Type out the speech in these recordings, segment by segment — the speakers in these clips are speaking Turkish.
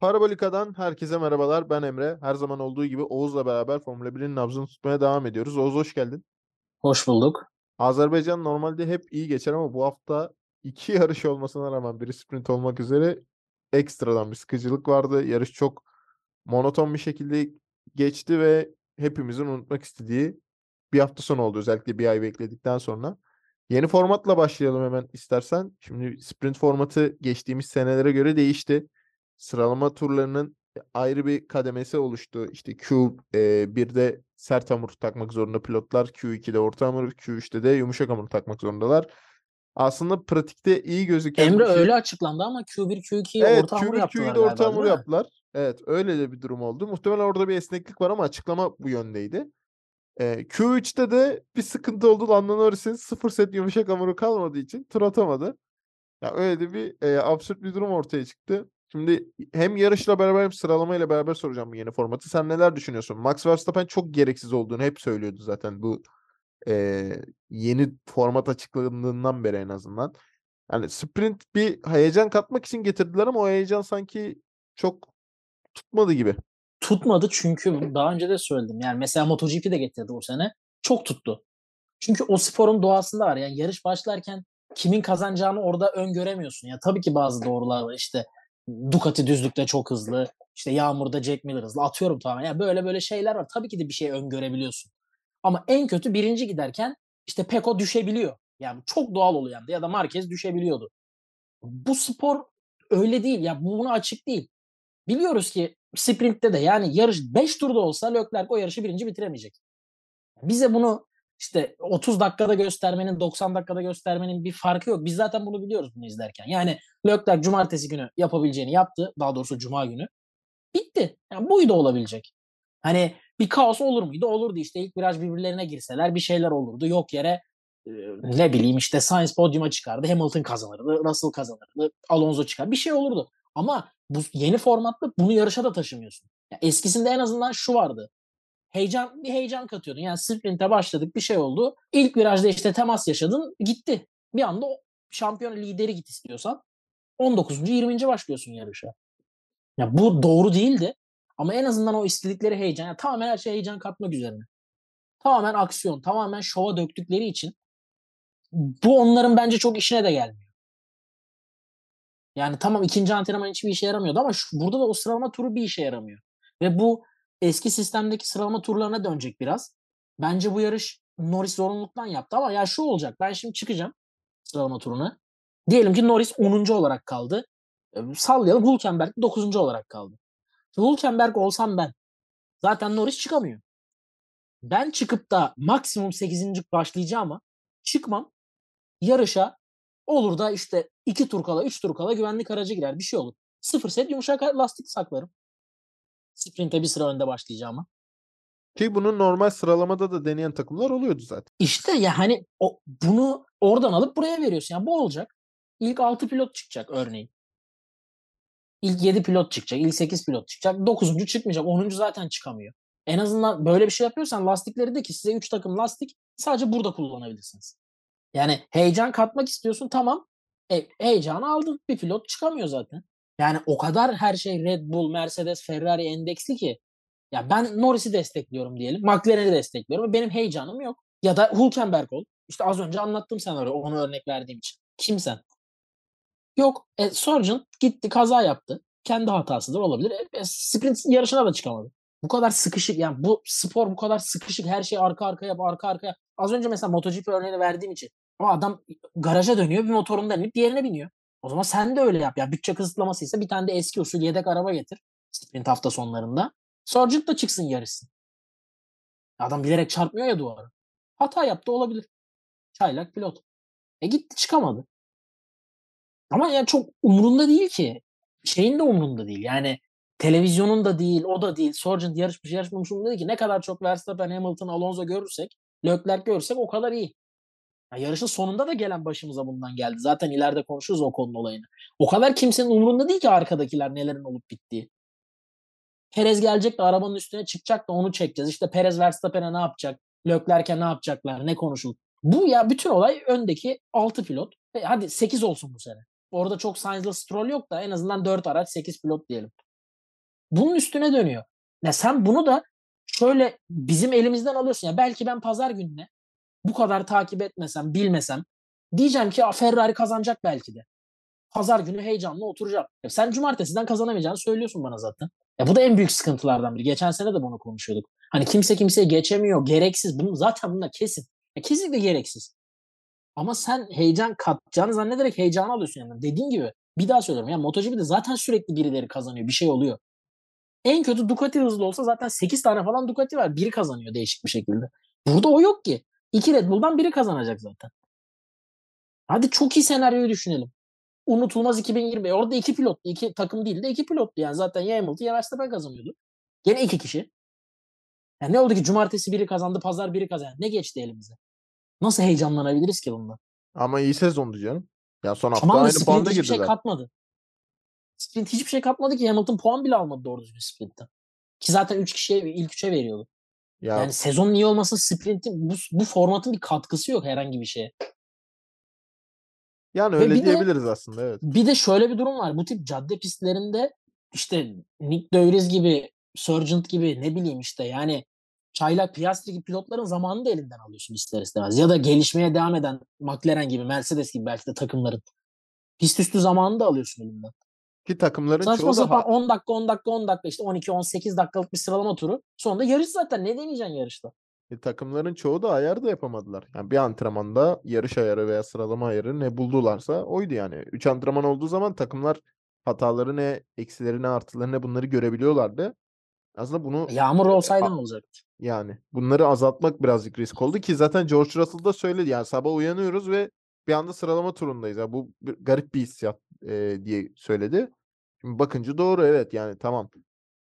Parabolika'dan herkese merhabalar. Ben Emre. Her zaman olduğu gibi Oğuz'la beraber Formula 1'in nabzını tutmaya devam ediyoruz. Oğuz hoş geldin. Hoş bulduk. Azerbaycan normalde hep iyi geçer ama bu hafta iki yarış olmasına rağmen biri sprint olmak üzere ekstradan bir sıkıcılık vardı. Yarış çok monoton bir şekilde geçti ve hepimizin unutmak istediği bir hafta sonu oldu. Özellikle bir ay bekledikten sonra. Yeni formatla başlayalım hemen istersen. Şimdi sprint formatı geçtiğimiz senelere göre değişti. Sıralama turlarının ayrı bir kademesi oluştu. İşte Q1'de sert hamur takmak zorunda pilotlar, Q2'de orta hamur, Q3'te de yumuşak hamur takmak zorundalar. Aslında pratikte iyi gözüken Emre şey. öyle açıklandı ama Q1 Q2'yi Evet, orta hamur Q1 yaptılar Q'yu da galiba orta hamur yaptılar. Evet, öyle de bir durum oldu. Muhtemelen orada bir esneklik var ama açıklama bu yöndeydi. Ee, Q3'te de bir sıkıntı oldu. Lando Norris'in sıfır set yumuşak hamuru kalmadığı için tur atamadı. Ya öyle de bir e, absürt bir durum ortaya çıktı. Şimdi hem yarışla beraber hem sıralamayla beraber soracağım bu yeni formatı. Sen neler düşünüyorsun? Max Verstappen çok gereksiz olduğunu hep söylüyordu zaten bu e, yeni format açıklandığından beri en azından. Yani sprint bir heyecan katmak için getirdiler ama o heyecan sanki çok tutmadı gibi. Tutmadı çünkü daha önce de söyledim. Yani mesela MotoGP de getirdi bu sene. Çok tuttu. Çünkü o sporun doğasında var. Yani yarış başlarken kimin kazanacağını orada öngöremiyorsun. Ya tabii ki bazı doğrular var. İşte Ducati düzlükte çok hızlı. İşte Yağmur'da Jack Miller hızlı. Atıyorum tamamen. Ya böyle böyle şeyler var. Tabii ki de bir şey öngörebiliyorsun. Ama en kötü birinci giderken işte Peko düşebiliyor. Yani çok doğal oluyor. Yani. Ya da Marquez düşebiliyordu. Bu spor öyle değil. Ya bu buna açık değil. Biliyoruz ki sprintte de yani yarış 5 turda olsa Leclerc o yarışı birinci bitiremeyecek. Bize bunu işte 30 dakikada göstermenin 90 dakikada göstermenin bir farkı yok. Biz zaten bunu biliyoruz bunu izlerken. Yani Leclerc cumartesi günü yapabileceğini yaptı. Daha doğrusu cuma günü. Bitti. Yani buydu olabilecek. Hani bir kaos olur muydu? Olurdu işte. İlk viraj birbirlerine girseler bir şeyler olurdu. Yok yere ne bileyim işte Sainz podyuma çıkardı. Hamilton kazanırdı. Russell kazanırdı. Alonso çıkar. Bir şey olurdu. Ama bu yeni formatta bunu yarışa da taşımıyorsun. Ya eskisinde en azından şu vardı. Heyecan bir heyecan katıyordun. Yani sprinte başladık bir şey oldu. İlk virajda işte temas yaşadın gitti. Bir anda şampiyon lideri git istiyorsan 19. 20. başlıyorsun yarışa. Ya bu doğru değildi. Ama en azından o istedikleri heyecan. Yani tamamen her şey heyecan katmak üzerine. Tamamen aksiyon, tamamen şova döktükleri için bu onların bence çok işine de gelmiyor. Yani tamam ikinci antrenman hiçbir işe yaramıyordu ama şu, burada da o sıralama turu bir işe yaramıyor. Ve bu eski sistemdeki sıralama turlarına dönecek biraz. Bence bu yarış Norris zorunluluktan yaptı ama ya şu olacak. Ben şimdi çıkacağım sıralama turuna. Diyelim ki Norris 10. olarak kaldı. E, sallayalım Hülkenberg 9. olarak kaldı. Hülkenberg olsam ben zaten Norris çıkamıyor. Ben çıkıp da maksimum 8. başlayacağıma çıkmam. Yarışa olur da işte 2 tur kala 3 tur kala güvenlik aracı girer bir şey olur. Sıfır set yumuşak lastik saklarım. Sprinte bir sıra önde başlayacağıma. Ki bunu normal sıralamada da deneyen takımlar oluyordu zaten. İşte ya hani o, bunu oradan alıp buraya veriyorsun. Yani bu olacak. İlk 6 pilot çıkacak örneğin. İlk 7 pilot çıkacak. ilk 8 pilot çıkacak. 9. çıkmayacak. 10. zaten çıkamıyor. En azından böyle bir şey yapıyorsan lastikleri de ki size 3 takım lastik sadece burada kullanabilirsiniz. Yani heyecan katmak istiyorsun tamam. E, heyecanı aldın. Bir pilot çıkamıyor zaten. Yani o kadar her şey Red Bull, Mercedes, Ferrari endeksli ki. Ya ben Norris'i destekliyorum diyelim. McLaren'i destekliyorum. Benim heyecanım yok. Ya da Hülkenberg ol. İşte az önce anlattım öyle onu örnek verdiğim için. Kim sen? Yok. E, Sargent gitti kaza yaptı. Kendi hatasıdır olabilir. E, sprint yarışına da çıkamadı. Bu kadar sıkışık yani bu spor bu kadar sıkışık her şey arka arkaya arka arkaya. Az önce mesela MotoGP örneğini verdiğim için ama adam garaja dönüyor bir motorundan inip diğerine biniyor. O zaman sen de öyle yap. Ya bütçe kısıtlamasıysa bir tane de eski usul yedek araba getir. Sprint hafta sonlarında. Sargent da çıksın yarışsın. Adam bilerek çarpmıyor ya duvara. Hata yaptı olabilir. Çaylak pilot. E gitti çıkamadı. Ama yani çok umurunda değil ki. Şeyin de umurunda değil. Yani televizyonun da değil, o da değil. Sargent yarışmış yarışmamış umurunda değil ki. Ne kadar çok Verstappen, Hamilton, Alonso görürsek, Leclerc görürsek o kadar iyi. Ya yarışın sonunda da gelen başımıza bundan geldi. Zaten ileride konuşuruz o konunun olayını. O kadar kimsenin umurunda değil ki arkadakiler nelerin olup bittiği. Perez gelecek de arabanın üstüne çıkacak da onu çekeceğiz. İşte Perez Verstappen'e ne yapacak? Leclerc'e ne yapacaklar? Ne konuşulur? Bu ya bütün olay öndeki 6 pilot. E hadi 8 olsun bu sene. Orada çok Sainz'la Stroll yok da en azından 4 araç 8 pilot diyelim. Bunun üstüne dönüyor. Ya sen bunu da şöyle bizim elimizden alıyorsun. Ya belki ben pazar gününe bu kadar takip etmesem, bilmesem diyeceğim ki Ferrari kazanacak belki de. Pazar günü heyecanla oturacağım. Ya sen cumartesiden kazanamayacağını söylüyorsun bana zaten. Ya bu da en büyük sıkıntılardan biri. Geçen sene de bunu konuşuyorduk. Hani kimse kimseye geçemiyor, gereksiz. Bunu zaten bunlar kesin. Ya kesinlikle gereksiz. Ama sen heyecan katacağını zannederek heyecanı alıyorsun yanına. Dediğim gibi bir daha söylüyorum. Ya MotoGP'de zaten sürekli birileri kazanıyor. Bir şey oluyor. En kötü Ducati hızlı olsa zaten 8 tane falan Ducati var. Biri kazanıyor değişik bir şekilde. Burada o yok ki. İki Red Bull'dan biri kazanacak zaten. Hadi çok iyi senaryoyu düşünelim. Unutulmaz 2020. Orada iki pilot, iki takım değil de iki pilottu. Yani zaten ya Hamilton ya Verstappen kazanıyordu. Gene iki kişi. Yani ne oldu ki cumartesi biri kazandı, pazar biri kazandı. Ne geçti elimize? Nasıl heyecanlanabiliriz ki bundan? Ama iyi sezondu canım. Ya son hafta Tamam aynı sprint banda hiçbir şey girdiler. katmadı. Sprint hiçbir şey katmadı ki. Hamilton puan bile almadı doğru düzgün sprintten. Ki zaten 3 kişiye ilk 3'e veriyordu. Ya Yani sezonun iyi olmasının sprintin bu, bu formatın bir katkısı yok herhangi bir şeye. yani Ve öyle bir de- diyebiliriz aslında evet. Bir de şöyle bir durum var. Bu tip cadde pistlerinde işte Nick De Vries gibi, Sargent gibi ne bileyim işte yani Çaylak Piastri gibi pilotların zamanını da elinden alıyorsun ister istemez. Ya da gelişmeye devam eden McLaren gibi, Mercedes gibi belki de takımların pist üstü zamanını da alıyorsun elinden. Ki takımların Saçma çoğu sapan ha- 10 dakika 10 dakika 10 dakika işte 12-18 dakikalık bir sıralama turu. Sonunda yarış zaten. Ne deneyeceksin yarışta? e, takımların çoğu da ayar da yapamadılar. Yani bir antrenmanda yarış ayarı veya sıralama ayarı ne buldularsa oydu yani. 3 antrenman olduğu zaman takımlar hataları ne, eksileri ne, artıları ne bunları görebiliyorlardı. Aslında bunu Yağmur olsaydı a- ne olacaktı? Yani bunları azaltmak birazcık risk oldu ki zaten George Russell da söyledi yani sabah uyanıyoruz ve bir anda sıralama turundayız. Ya bu bir- garip bir hissiyat e, diye söyledi. Şimdi bakınca doğru evet yani tamam.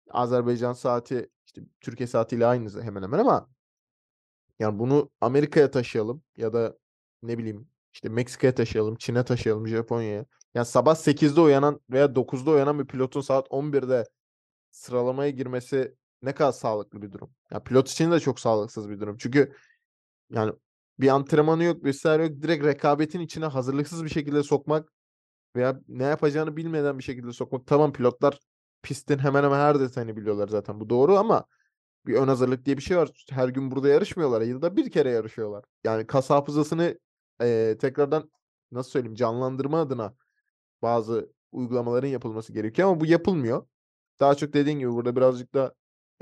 Azerbaycan saati işte Türkiye saatiyle aynı hemen hemen ama yani bunu Amerika'ya taşıyalım ya da ne bileyim işte Meksika'ya taşıyalım, Çin'e taşıyalım, Japonya'ya. Yani sabah 8'de uyanan veya 9'da uyanan bir pilotun saat 11'de sıralamaya girmesi ne kadar sağlıklı bir durum. Ya pilot için de çok sağlıksız bir durum. Çünkü yani bir antrenmanı yok, vesaire yok. Direkt rekabetin içine hazırlıksız bir şekilde sokmak veya ne yapacağını bilmeden bir şekilde sokmak. Tamam pilotlar pistin hemen hemen her detayını biliyorlar zaten. Bu doğru ama bir ön hazırlık diye bir şey var. Her gün burada yarışmıyorlar. Yılda bir kere yarışıyorlar. Yani kas hafızasını eee, tekrardan nasıl söyleyeyim canlandırma adına bazı uygulamaların yapılması gerekiyor ama bu yapılmıyor. Daha çok dediğin gibi burada birazcık da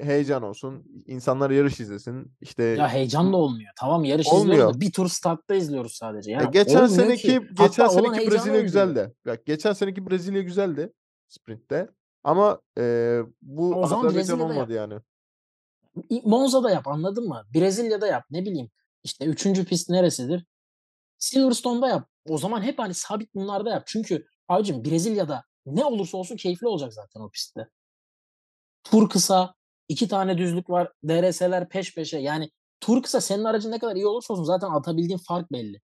heyecan olsun. insanlar yarış izlesin. İşte Ya heyecan da olmuyor. Tamam yarış Olmuyor. izliyoruz da bir tur startta izliyoruz sadece. Ya e, geçen olmuyor seneki ki. geçen Hatta olan seneki heyecanı Brezilya öldürüyor. güzeldi. Bak geçen seneki Brezilya güzeldi sprintte. Ama eee, bu O zaman Azerbaycan Brezilya'da olmadı yani. Monza'da yap anladın mı? Brezilya'da yap ne bileyim. İşte üçüncü pist neresidir? Silverstone'da yap. O zaman hep hani sabit bunlarda yap. Çünkü abicim Brezilya'da ne olursa olsun keyifli olacak zaten o pistte. Tur kısa, iki tane düzlük var, DRS'ler peş peşe. Yani tur kısa senin aracın ne kadar iyi olursa olsun zaten atabildiğin fark belli.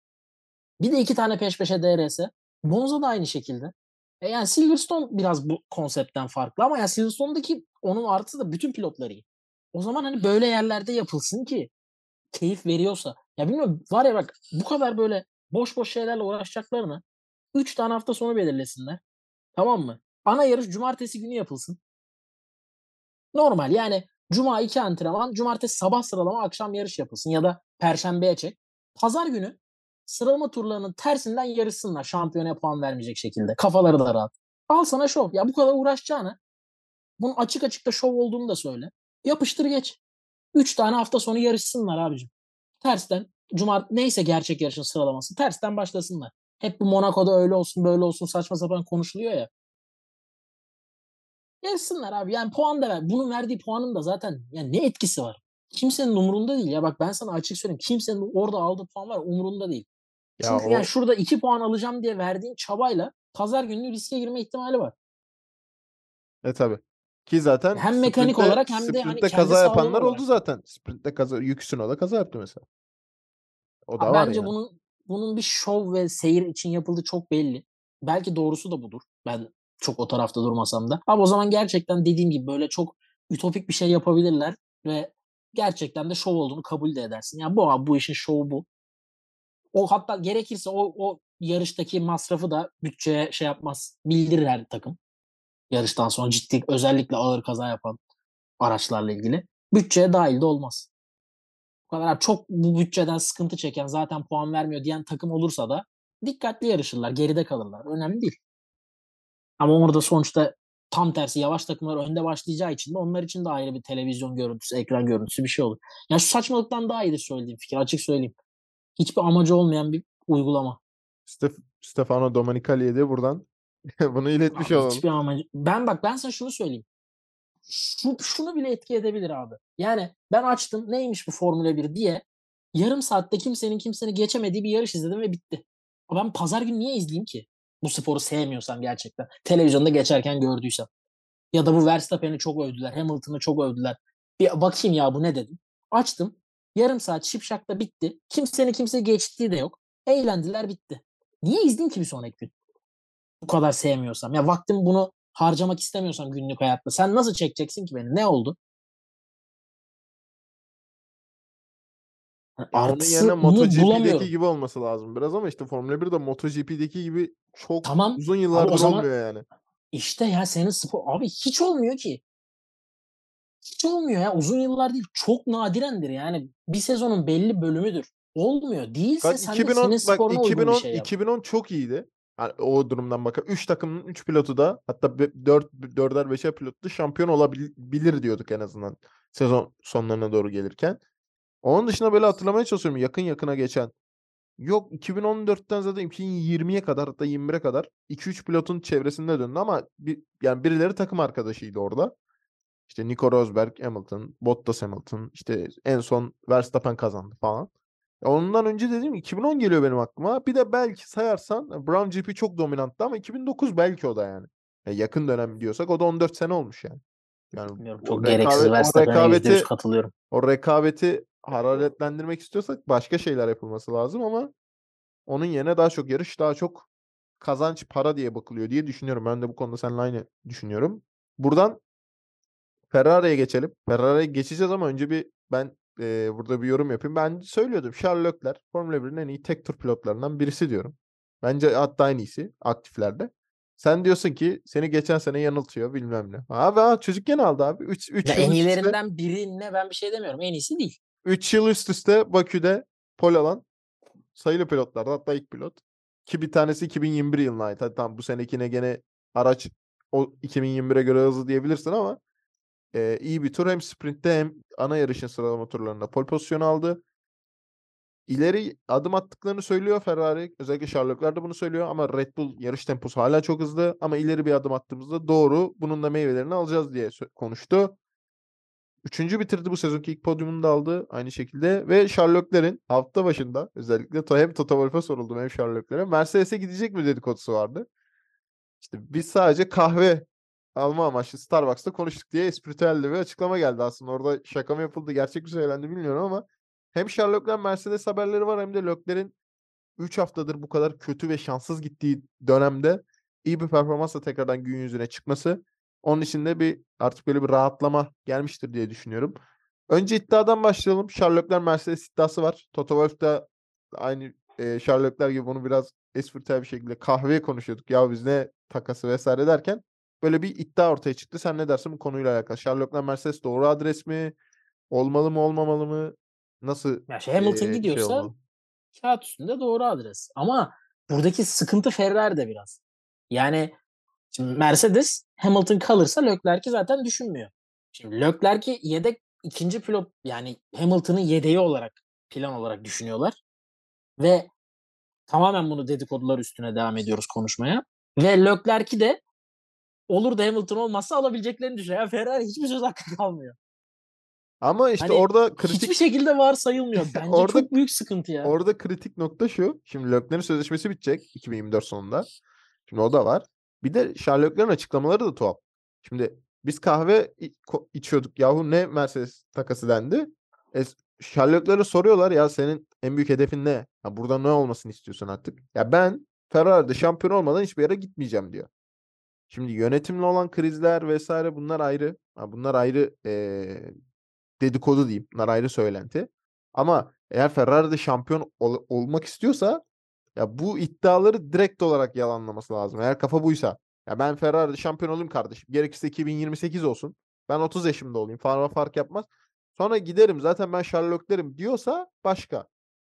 Bir de iki tane peş peşe DRS. Monza da aynı şekilde. E yani Silverstone biraz bu konseptten farklı ama ya Silverstone'daki onun artısı da bütün pilotları iyi. O zaman hani böyle yerlerde yapılsın ki keyif veriyorsa. Ya bilmiyorum var ya bak bu kadar böyle boş boş şeylerle uğraşacaklarını 3 tane hafta sonu belirlesinler. Tamam mı? Ana yarış cumartesi günü yapılsın. Normal yani cuma 2 antrenman, cumartesi sabah sıralama, akşam yarış yapılsın ya da perşembeye çek. Pazar günü sıralama turlarının tersinden yarışsınlar şampiyona puan vermeyecek şekilde. Kafaları da rahat. Al sana şov. Ya bu kadar uğraşacağına bunun açık açık da şov olduğunu da söyle. Yapıştır geç. 3 tane hafta sonu yarışsınlar abicim. Tersten cumart neyse gerçek yarışın sıralaması tersten başlasınlar. Hep bu Monaco'da öyle olsun böyle olsun saçma sapan konuşuluyor ya. Yarışsınlar abi. Yani puan da ver. Bunun verdiği puanın da zaten yani ne etkisi var? Kimsenin umurunda değil ya. Bak ben sana açık söyleyeyim. Kimsenin orada aldığı puan var umurunda değil. Ya Çünkü o- yani şurada 2 puan alacağım diye verdiğin çabayla pazar günü riske girme ihtimali var. E tabi. Ki zaten Hem mekanik olarak hem de hani kaza yapanlar olarak. oldu zaten. Sprintte kaza Yuki da kaza yaptı mesela. O da Ha, var bence yani. bunun bunun bir şov ve seyir için yapıldığı çok belli. Belki doğrusu da budur. Ben çok o tarafta durmasam da. Ama o zaman gerçekten dediğim gibi böyle çok ütopik bir şey yapabilirler ve gerçekten de şov olduğunu kabul de edersin. Ya bu abi bu işin şovu bu. O hatta gerekirse o o yarıştaki masrafı da bütçeye şey yapmaz. Bildirir takım. Yarıştan sonra ciddi özellikle ağır kaza yapan araçlarla ilgili. Bütçeye dahil de olmaz. Bu kadar çok bu bütçeden sıkıntı çeken zaten puan vermiyor diyen takım olursa da dikkatli yarışırlar. Geride kalırlar. Önemli değil. Ama orada sonuçta tam tersi yavaş takımlar önde başlayacağı için de onlar için de ayrı bir televizyon görüntüsü, ekran görüntüsü bir şey olur. Ya şu saçmalıktan daha iyidir söylediğim fikir. Açık söyleyeyim. Hiçbir amacı olmayan bir uygulama. Stef Stefano Domenicali'ye de buradan bunu iletmiş Abi olalım. hiçbir amacı. Ben bak ben sana şunu söyleyeyim. Şu, şunu bile etki edebilir abi. Yani ben açtım neymiş bu Formula 1 diye yarım saatte kimsenin kimseni geçemediği bir yarış izledim ve bitti. Ben pazar günü niye izleyeyim ki? Bu sporu sevmiyorsam gerçekten. Televizyonda geçerken gördüysem. Ya da bu Verstappen'i çok övdüler. Hamilton'ı çok övdüler. Bir bakayım ya bu ne dedim. Açtım. Yarım saat şipşakta bitti. Kimsenin kimse geçtiği de yok. Eğlendiler bitti. Niye izleyeyim ki bir sonraki gün? Bu kadar sevmiyorsam. Ya vaktim bunu harcamak istemiyorsam günlük hayatta. Sen nasıl çekeceksin ki beni? Ne oldu? Ya onun yerine MotoGP'deki gibi olması lazım biraz ama işte Formula 1 de MotoGP'deki gibi çok Tamam. uzun Abi yıllardır o zaman olmuyor yani. işte ya senin spor abi hiç olmuyor ki. Hiç olmuyor ya. Uzun yıllar değil. Çok nadirendir yani. Bir sezonun belli bölümüdür. Olmuyor. Değilse Bak sen de 2010 senin bak sporuna bir 2010 şey yap. 2010 çok iyiydi. Yani o durumdan bakın 3 takımın 3 pilotu da hatta 4 4'er 5'er pilotlu şampiyon olabilir diyorduk en azından sezon sonlarına doğru gelirken. Onun dışında böyle hatırlamaya çalışıyorum yakın yakına geçen. Yok 2014'ten zaten 2020'ye kadar hatta 21'e kadar 2-3 pilotun çevresinde döndü ama bir, yani birileri takım arkadaşıydı orada. İşte Nico Rosberg, Hamilton, Bottas Hamilton, işte en son Verstappen kazandı falan. Ondan önce dediğim 2010 geliyor benim aklıma. Bir de belki sayarsan Brown GP çok dominanttı ama 2009 belki o da yani. Ya yakın dönem diyorsak o da 14 sene olmuş yani. Yani Bilmiyorum, o çok gereksiz Verstappen'e %100 rekabeti katılıyorum. o rekabeti hararetlendirmek istiyorsak başka şeyler yapılması lazım ama onun yerine daha çok yarış, daha çok kazanç, para diye bakılıyor diye düşünüyorum. Ben de bu konuda seninle aynı düşünüyorum. Buradan Ferrari'ye geçelim. Ferrari'ye geçeceğiz ama önce bir ben eee, burada bir yorum yapayım. Ben söylüyordum Charles Leclerc Formula 1'in en iyi tek tur pilotlarından birisi diyorum. Bence hatta en iyisi aktiflerde. Sen diyorsun ki seni geçen sene yanıltıyor bilmem ne. Abi ha, çocuk gene aldı abi. 3 3 Ya en iyilerinden birine ben bir şey demiyorum. En iyisi değil. 3 yıl üst üste Bakü'de pol alan sayılı pilotlardan hatta ilk pilot. Ki bir tanesi 2021 yılına ait. Hadi tamam bu senekine gene araç o 2021'e göre hızlı diyebilirsin ama eee, iyi bir tur hem sprintte hem ana yarışın sıralama turlarında pole pozisyonu aldı. İleri adım attıklarını söylüyor Ferrari. Özellikle Leclerc de bunu söylüyor ama Red Bull yarış temposu hala çok hızlı ama ileri bir adım attığımızda doğru bunun da meyvelerini alacağız diye konuştu. Üçüncü bitirdi bu sezonki ilk podyumunu da aldı aynı şekilde ve Charles Leclerc'in hafta başında özellikle hem Toto Wolff'e soruldu hem Leclerc'e Mercedes'e gidecek mi dedikodusu vardı. İşte biz sadece kahve alma amaçlı Starbucks'ta konuştuk diye espritüel de bir açıklama geldi aslında. Orada şaka mı yapıldı, gerçek mi söylendi bilmiyorum ama hem Leclerc Mercedes haberleri var hem de Leclerc'in 3 haftadır bu kadar kötü ve şanssız gittiği dönemde iyi bir performansla tekrardan gün yüzüne çıkması onun için de bir artık böyle bir rahatlama gelmiştir diye düşünüyorum. Önce iddiadan başlayalım. Leclerc Mercedes iddiası var. Toto Wolff da aynı e, Leclerc gibi bunu biraz espritüel bir şekilde kahveye konuşuyorduk. Ya biz ne takası vesaire derken böyle bir iddia ortaya çıktı. Sen ne dersin bu konuyla alakalı? Leclerc Mercedes doğru adres mi? Olmalı mı olmamalı mı? Nasıl Ya şey Hamilton şey gidiyorsa olmalı? kağıt üstünde doğru adres. Ama buradaki sıkıntı Ferrari'de biraz. Yani şimdi Mercedes Hamilton kalırsa Leclerc'i zaten düşünmüyor. Şimdi Leclerc'i yedek ikinci pilot yani Hamilton'ın yedeği olarak plan olarak düşünüyorlar. Ve tamamen bunu dedikodular üstüne devam ediyoruz konuşmaya. Ve Leclerc'i de olur da Hamilton olmazsa alabileceklerini düşünüyor. Yani Ferrari hiçbir söz hakkı kalmıyor. Ama işte Hani orada kritik hiçbir şekilde var sayılmıyor. Bence Orada- çok büyük sıkıntı ya. Orada kritik nokta şu. Şimdi Leclerc'in sözleşmesi bitecek 2024 sonunda. Şimdi o da var. Bir de Leclerc'in açıklamaları da tuhaf. Şimdi biz kahve içiyorduk. Yahu ne Mercedes takası dendi. E, Leclerc'e soruyorlar ya senin en büyük hedefin ne? Ya burada ne olmasını istiyorsun artık? Ya ben Ferrari'de şampiyon olmadan hiçbir yere gitmeyeceğim diyor. Şimdi yönetimle olan krizler vesaire bunlar ayrı. Bunlar ayrı eee, dedikodu diyeyim. Bunlar ayrı söylenti. Ama eğer Ferrari'de şampiyon ol- olmak istiyorsa ya bu iddiaları direkt olarak yalanlaması lazım. Eğer kafa buysa. Ya ben Ferrari'de şampiyon olayım kardeşim. Gerekirse 2028 olsun. Ben 30 yaşımda olayım. Fark fark yapmaz. Sonra giderim. Zaten ben Sherlock derim diyorsa başka.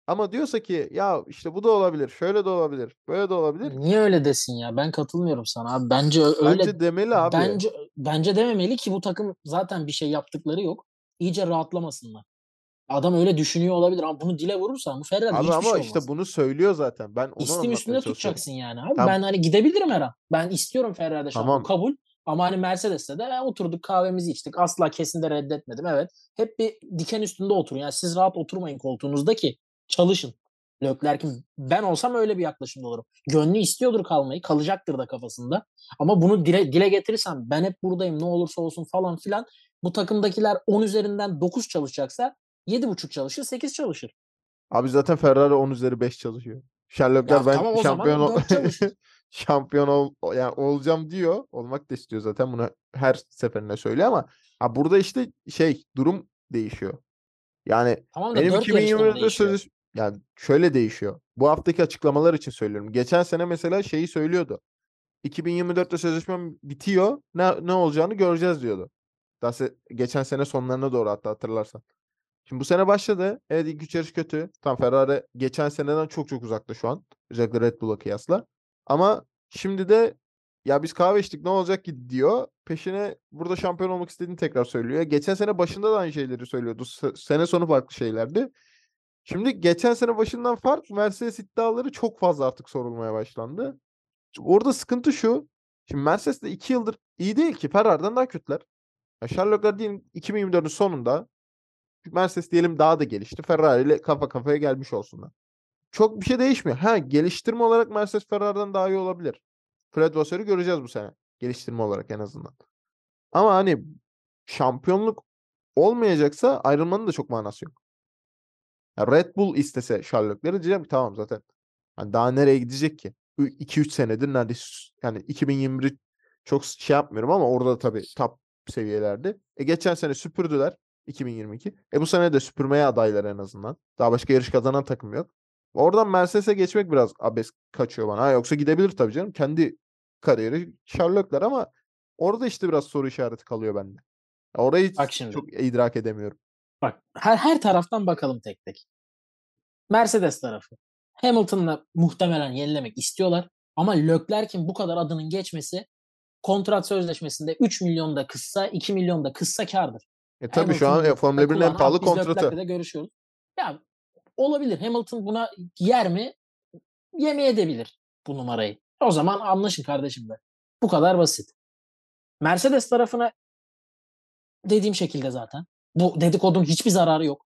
Ama diyorsa ki ya işte bu da olabilir. Şöyle de olabilir. Böyle de olabilir. Niye öyle desin ya? Ben katılmıyorum sana abi. Bence öyle Bence demeli abi. bence bence dememeli ki bu takım zaten bir şey yaptıkları yok. İyice rahatlamasınlar. Adam öyle düşünüyor olabilir ama bunu dile vurursan bu Ferrari hiçbir ama şey olmaz. işte bunu söylüyor zaten. Ben onu İstim üstünde tutacaksın yani abi. Tamam. Ben hani gidebilirim her an. Ben istiyorum Ferrari'de şampiyon Tamam. kabul. Ama hani Mercedes'te de "E, oturduk kahvemizi içtik. Asla kesin de reddetmedim. Evet. Hep bir diken üstünde oturun. Yani siz rahat oturmayın koltuğunuzda ki çalışın. Leclerc'in ben olsam öyle bir yaklaşımda olurum. Gönlü istiyordur kalmayı. Kalacaktır da kafasında. Ama bunu dile, dile getirirsem ben hep buradayım ne olursa olsun falan filan. Bu takımdakiler 10 üzerinden 9 çalışacaksa 7,5 çalışır 8 çalışır. Abi zaten Ferrari 10 üzeri 5 çalışıyor. Sherlockler ben tamam şampiyon ol- şampiyon ol yani olacağım diyor. Olmak da istiyor zaten. Bunu her seferinde söylüyor ama ha burada işte şey durum değişiyor. Yani Tamam da benim 4 yarışta mı 2024'te değişiyor? sözleş yani şöyle değişiyor. Bu haftaki açıklamalar için söylüyorum. Geçen sene mesela şeyi söylüyordu. 2024'te sözleşmem bitiyor. Ne ne olacağını göreceğiz diyordu. Daha se- geçen sene sonlarına doğru hatta hatırlarsan. Şimdi bu sene başladı. Evet ilk üç yarış kötü. Tam Ferrari geçen seneden çok çok uzakta şu an. Özellikle Red Bull'a kıyasla. Ama şimdi de ya biz kahve içtik ne olacak ki diyor. Peşine burada şampiyon olmak istediğini tekrar söylüyor. Geçen sene başında da aynı şeyleri söylüyordu. Sene sonu farklı şeylerdi. Şimdi geçen sene başından fark Mercedes iddiaları çok fazla artık sorulmaya başlandı. Orada sıkıntı şu. Şimdi Mercedes de 2 yıldır iyi değil ki. Ferrari'den daha kötüler. Ya Sherlock'lar diyelim 2024'ün sonunda Mercedes diyelim daha da gelişti. Ferrari ile kafa kafaya gelmiş olsunlar. Çok bir şey değişmiyor. Ha geliştirme olarak Mercedes Ferrari'den daha iyi olabilir. Fred Vassar'ı göreceğiz bu sene. Geliştirme olarak en azından. Ama hani şampiyonluk olmayacaksa ayrılmanın da çok manası yok. Ya Red Bull istese Sherlock'ları diyeceğim ki tamam zaten. Hani daha nereye gidecek ki? 2-3 senedir neredeyse yani 2021 çok şey yapmıyorum ama orada da tabii top seviyelerde. E geçen sene süpürdüler 2022. E bu sene de süpürmeye adaylar en azından. Daha başka yarış kazanan takım yok. Oradan Mercedes'e geçmek biraz abes kaçıyor bana. Ha, yoksa gidebilir tabii canım. Kendi kariyeri Sherlock'lar ama orada işte biraz soru işareti kalıyor bende. Orayı Bak şimdi. çok idrak edemiyorum. Bak her, her taraftan bakalım tek tek. Mercedes tarafı. Hamilton'la muhtemelen yenilemek istiyorlar. Ama Leclerc'in bu kadar adının geçmesi kontrat sözleşmesinde 3 milyon da kıssa 2 milyon da kıssa kardır. E tabii şu an e, Formula 1'in en pahalı "Ah, biz kontratı. de görüşüyoruz. Ya olabilir. Hamilton buna yer mi? Yemeyebilir bu numarayı. O zaman anlaşın kardeşim de. Bu kadar basit. Mercedes tarafına dediğim şekilde zaten. Bu dedikodun hiçbir zararı yok.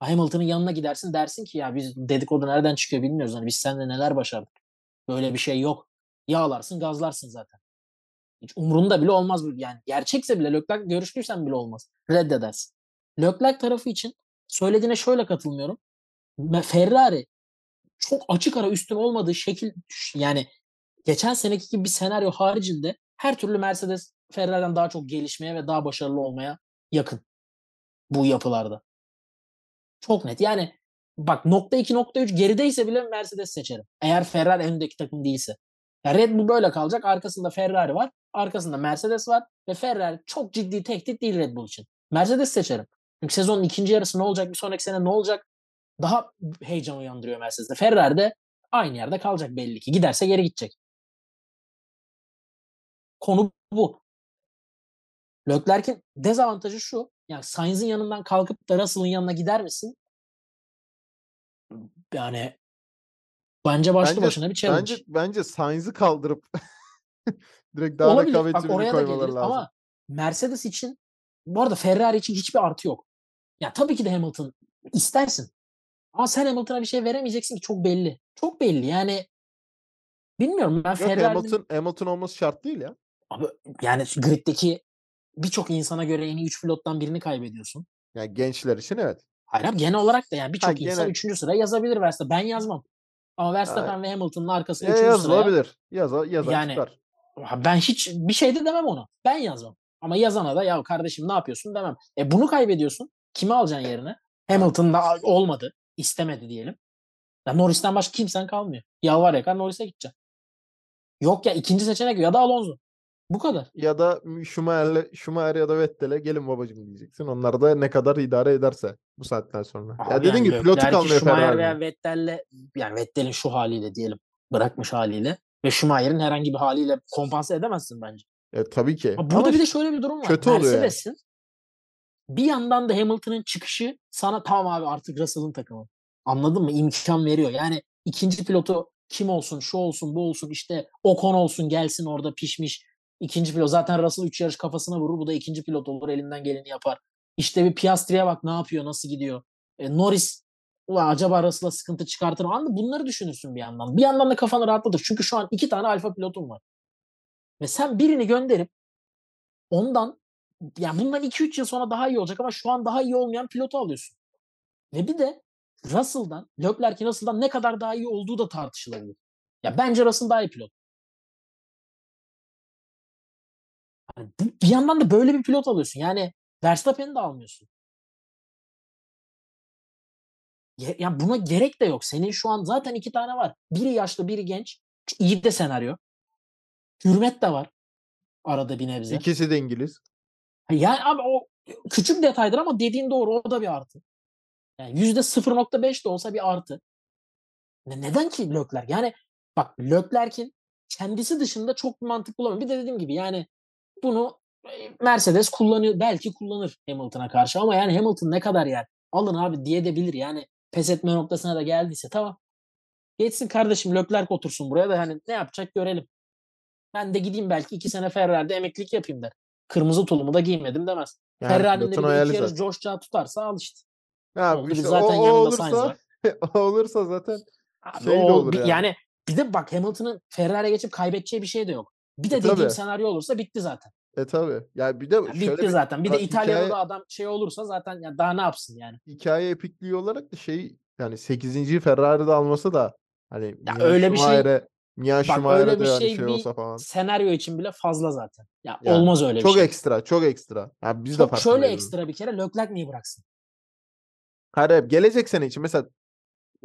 Hamilton'ın yanına gidersin dersin ki ya biz dedikodu nereden çıkıyor bilmiyoruz. Hani biz seninle neler başardık. Böyle bir şey yok. Yağlarsın gazlarsın zaten. Hiç umrunda bile olmaz. Yani gerçekse bile Leclerc görüştüysen bile olmaz. Reddedersin. Leclerc tarafı için söylediğine şöyle katılmıyorum. Ferrari çok açık ara üstün olmadığı şekil yani geçen seneki gibi bir senaryo haricinde her türlü Mercedes Ferrari'den daha çok gelişmeye ve daha başarılı olmaya yakın bu yapılarda. Çok net. Yani bak nokta 2 nokta 3 gerideyse bile Mercedes seçerim. Eğer Ferrari önündeki takım değilse. Yani Red Bull böyle kalacak. Arkasında Ferrari var. Arkasında Mercedes var. Ve Ferrari çok ciddi tehdit değil Red Bull için. Mercedes seçerim. Çünkü sezonun ikinci yarısı ne olacak? Bir sonraki sene ne olacak? Daha heyecan uyandırıyor Mercedes'te. Ferrari de aynı yerde kalacak belli ki. Giderse geri gidecek. Konu bu. Leclerc'in dezavantajı şu. Yani Sainz'in yanından kalkıp da Russell'ın yanına gider misin? Yani bence başlı Bence, başına bir challenge. bence, bence Sainz'ı kaldırıp direkt daha Olabilir. Rekabetçi birini koymaları lazım. ama Mercedes için bu arada Ferrari için hiçbir artı yok. Ya tabii ki de Hamilton istersin. Ama sen Hamilton'a bir şey veremeyeceksin ki çok belli. Çok belli. Yani bilmiyorum ben Ferrari'nin Hamilton, Hamilton olması şart değil ya. abi, yani griddeki birçok insana göre en iyi 3 pilottan birini kaybediyorsun. Yani gençler için evet. Hayır abi genel olarak da yani birçok insan genel- 3. sıraya yazabilir Verstappen. Ben yazmam. Ama Verstappen ve Hamilton'ın arkasında E, 3. sıraya yazılabilir. Yaza, yazar Yani- çıkar. Ben hiç bir şey de demem ona. Ben yazmam. Ama yazana da ya kardeşim ne yapıyorsun demem. E bunu kaybediyorsun. Kimi alacaksın yerine? Hamilton da olmadı. istemedi diyelim. Ya Norris'ten başka kimsen kalmıyor. Yalvar yakar Norris'e gideceksin. Yok ya ikinci seçenek ya da Alonso. Bu kadar. Ya da Schumacher'le Schumacher ya da Vettel'e gelin babacım diyeceksin. Onlar da ne kadar idare ederse bu saatten sonra. Abi ya dediğin yani gibi pilotu kalmıyor Schumacher Ferrari'nin. veya Vettel'le yani Vettel'in şu haliyle diyelim bırakmış haliyle ve Schumacher'in herhangi bir haliyle kompanse edemezsin bence. E, tabii ki. Ama burada Ama bir de şöyle bir durum var. kötü oluyor yani. Bir yandan da Hamilton'ın çıkışı sana tamam abi artık Russell'ın takımı. Anladın mı? İmkan veriyor. Yani ikinci pilotu kim olsun, şu olsun, bu olsun, işte Ocon olsun gelsin orada pişmiş. İkinci pilot. Zaten Russell 3 yarış kafasına vurur. Bu da ikinci pilot olur. Elinden geleni yapar. İşte bir Piastri'ye bak ne yapıyor, nasıl gidiyor. E, Norris Ulan acaba Russell'a sıkıntı çıkartır mı? Anladın? Bunları düşünürsün bir yandan. Bir yandan da kafanı rahatlatır. Çünkü şu an iki tane alfa pilotum var. Ve sen birini gönderip ondan yani bundan 2-3 yıl sonra daha iyi olacak ama şu an daha iyi olmayan pilotu alıyorsun. Ve bir de Russell'dan, Leclerc'in Russell'dan ne kadar daha iyi olduğu da tartışılabilir. Ya bence Russell daha iyi pilot. Yani bu- bir yandan da böyle bir pilot alıyorsun. Yani Verstappen'i de almıyorsun. Yani buna gerek de yok. Senin şu an zaten iki tane var. Biri yaşlı, biri genç. İyi de senaryo. Hürmet de var. Arada bir nebze. İkisi de İngiliz. Yani abi o küçük detaydır ama dediğin doğru o da bir artı. Yani yüzde 0.5 de olsa bir artı. Ne, neden ki Leclerc? Yani bak Leclerc'in kendisi dışında çok bir mantık bulamıyorum. Bir de dediğim gibi yani bunu e, Mercedes kullanıyor. Belki kullanır Hamilton'a karşı ama yani Hamilton ne kadar yer? Alın abi diye de bilir. Yani pes etme noktasına da geldiyse tamam. Geçsin kardeşim Leclerc otursun buraya da hani ne yapacak görelim. Ben de gideyim belki iki sene Ferrari'de emeklilik yapayım der. Kırmızı tulumu da giymedim demez. Yani Ferrari'nin de bir yarış coşacağı tutarsa al işte. Ha, Oldu. işte zaten o, o olursa o olursa zaten Abi şey de o olur yani. yani. bir de bak Hamilton'ın Ferrari'ye geçip kaybedeceği bir şey de yok. Bir de E, dediğim tabii. senaryo olursa bitti zaten. e tabii. Ya bir de Ya şöyle bitti bir zaten. Bir de İtalya'da hikaye- da adam şey olursa zaten ya daha ne yapsın yani. hikaye epikliği olarak da şey yani 8. Ferrari'de alması da hani Ya öyle bir şey- Schumacher'e Mia Bak Schumacher'e öyle bir de hani şey şey olsa falan. senaryo için bile fazla zaten. Ya Yani olmaz öyle Çok bir şey. ekstra, çok ekstra. Yani biz de Çok şöyle farkındayız bunun. ekstra bir kere Leclerc niye bıraksın? Hayır, hayır, gelecek sene için mesela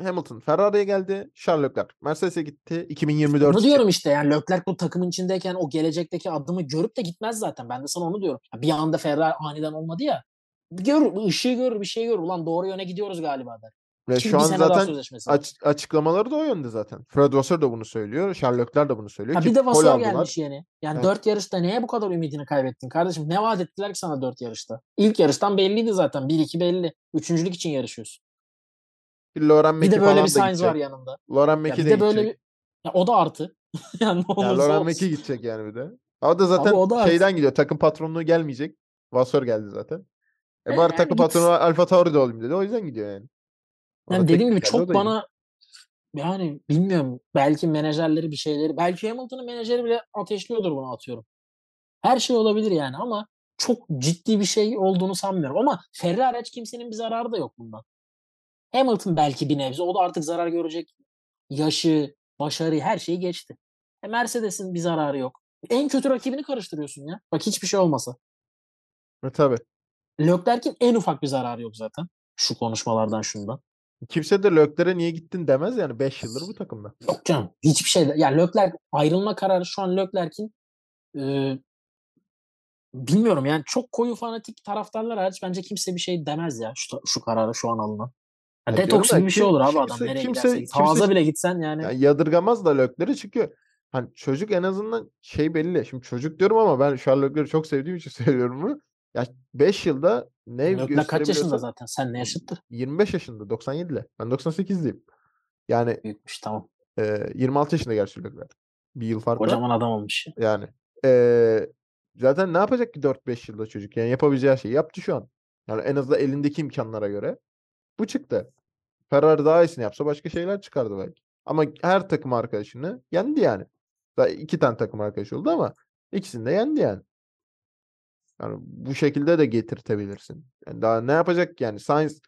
Hamilton Ferrari'ye geldi, Charles Leclerc Mercedes'e gitti, 2024 Bunu diyorum işte yani Leclerc bu takımın içindeyken o gelecekteki adımı görüp de gitmez zaten. Ben de sana onu diyorum. Bir anda Ferrari aniden olmadı ya. Bir Görür, bir ışığı görür, bir şey görür. Ulan doğru yöne gidiyoruz galiba der. Ve Çünkü şu bir an zaten aç- açıklamaları da o yönde zaten. Fred Vasseur da bunu söylüyor, Leclerc de bunu söylüyor Ha bir de aldılar. gelmiş yeni. Yani Evet. dört yarışta neye bu kadar ümidini kaybettin kardeşim? Ne vaat ettiler ki sana dört yarışta? İlk yarıştan belliydi zaten. 1-2 belli. Üçüncülük için yarışıyorsun. Bir Loren Bir Meki de böyle bir Sainz var yanında. Loren Ya Meki bir de de böyle gidecek. bir... Ya o da artı. yani ne Ya olsun. Meki gidecek yani bir de. O da zaten o da artı. şeyden gidiyor. Takım patronluğu gelmeyecek. Vasseur geldi zaten. E E, bari yani takım git. patronu Alfa Tauri'de olayım dedi. O yüzden gidiyor yani. O Yani dediğim gibi geldi, çok bana yani bilmiyorum belki menajerleri bir şeyleri belki Hamilton'ın menajeri bile ateşliyordur bunu atıyorum. Her şey olabilir yani ama çok ciddi bir şey olduğunu sanmıyorum. Ama Ferrari hiç kimsenin bir zararı da yok bundan. Hamilton belki bir nebze. O da artık zarar görecek. Yaşı, başarı her şeyi geçti. E Mercedes'in bir zararı yok. En kötü rakibini karıştırıyorsun ya. Bak hiçbir şey olmasa. E tabii. Leclerc'in en ufak bir zararı yok zaten. Şu konuşmalardan şundan. Kimse de Leclerc'e niye gittin demez yani 5 yıldır bu takımda. Yok canım. Hiçbir şey. Ya Leclerc ayrılma kararı şu an Leclerc'in e, bilmiyorum yani çok koyu fanatik taraftarlar hariç bence kimse bir şey demez ya şu, şu kararı şu an alınan. Ya Ya detoks diyorum da gibi bir şey olur abi kimse- adam nereye kimse- giderse git. kimse- bile gitsen yani. Yani yadırgamaz da Leclerc'i çünkü hani çocuk en azından şey belli. Şimdi çocuk diyorum ama ben Charles Leclerc'i çok sevdiğim için söylüyorum bunu. Ya 5 yılda ne Leclerc kaç yaşında zaten? Sen ne yaşıttır? 25 yaşında 97'li. Ben 98'liyim. Yani Büyükmüş tamam. e, 26 yaşında gerçi Leclerc. Bir yıl fark var. Kocaman adam olmuş. ya. Yani eee, zaten ne yapacak ki 4-5 yılda çocuk? Yani yapabileceği şeyi yaptı şu an. Yani en azından elindeki imkanlara göre bu çıktı. Ferrari daha iyisini yapsa başka şeyler çıkardı belki. Ama her takım arkadaşını yendi yani. Daha iki tane takım arkadaş oldu ama ikisini de yendi yani. Yani bu şekilde de getirtebilirsin. Yani daha ne yapacak yani? Sainz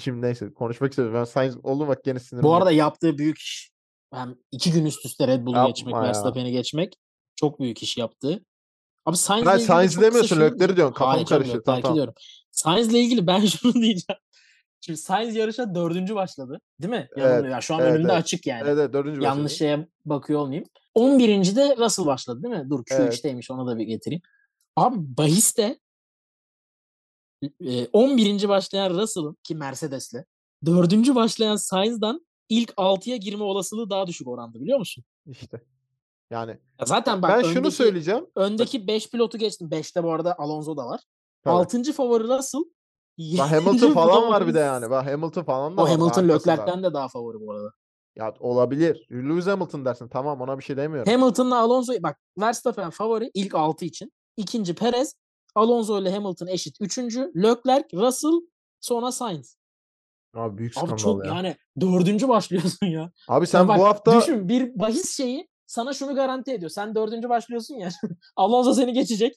şimdi neyse konuşmak istedim. Ben Sainz oldum bak gene sinirim. Bu arada yaptığı büyük iş. Hem iki gün üst üste Red Bull'u geçmek. Verstappen'i geçmek çok büyük iş yaptı. Abi Sainz'le Ha, ilgili Sainz'i çok kısa demiyorsun, Leclerc'i diyorsun. Kafam Hayır karıştı. Tamam, tamam. diyorum. Sainz'le ilgili ben şunu diyeceğim. Şimdi Sainz yarışa dördüncü başladı. Değil mi? Evet, Yanılmıyor. Ya şu an evet, önümde evet. açık yani. Evet, evet dördüncü Yanlış başladı. şeye bakıyor olmayayım. 11. de Russell başladı değil mi? Dur Evet. Q3'teymiş onu da bir getireyim. Abi bahiste e, 11. başlayan Russell'ın ki Mercedes'le 4. başlayan Sainz'dan ilk 6'ya girme olasılığı daha düşük oranda biliyor musun? İşte. Yani Ya zaten bak ben şunu öndeki, söyleyeceğim. öndeki 5 pilotu geçtim. 5'te bu arada Alonso da var. Tabii. 6. favori Russell. Bak Hamilton falan var bir de yani. Bak Hamilton falan da O var Hamilton. Leclerc'ten de daha favori bu arada. Ya olabilir. Lewis Hamilton dersin. Tamam ona bir şey demiyorum. Hamilton'la Alonso bak Verstappen favori ilk 6 için. İkinci Perez, Alonso ile Hamilton eşit. Üçüncü Leclerc, Russell, sonra Sainz. Abi büyük Abi skandal çok ya. yani dördüncü başlıyorsun ya. Abi Ya sen bak, bu hafta düşün bir bahis şeyi sana şunu garanti ediyor. Sen dördüncü başlıyorsun ya. Alonso seni geçecek.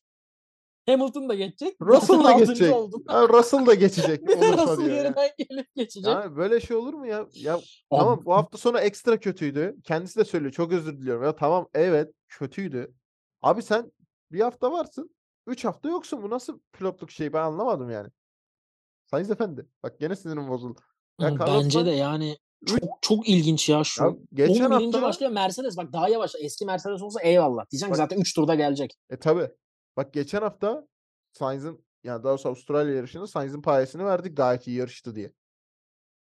Hamilton da geçecek. Russell da geçecek. Ya Russell da geçecek Bir de Russell ya. yerinden gelip geçecek. Yani böyle şey olur mu ya? Ya tamam bu hafta sonu ekstra kötüydü. Kendisi de söylüyor. Çok özür diliyorum. Ya tamam evet kötüydü. Abi sen bir hafta varsın. Üç hafta yoksun. Bu nasıl pilotluk şey ben anlamadım yani. Sayın Efendi. Bak gene sinirim bozuldu. Ya Bence de Sainz- yani çok çok ilginç ya şu. Ya geçen 11. hafta başlıyor Mercedes. Bak daha yavaş. Eski Mercedes olsa eyvallah. Ki Bak- zaten 3 turda gelecek. E tabi. Bak geçen hafta Sainz'in yani daha doğrusu Avustralya yarışında Sainz'in payesini verdik gayet iyi yarıştı diye.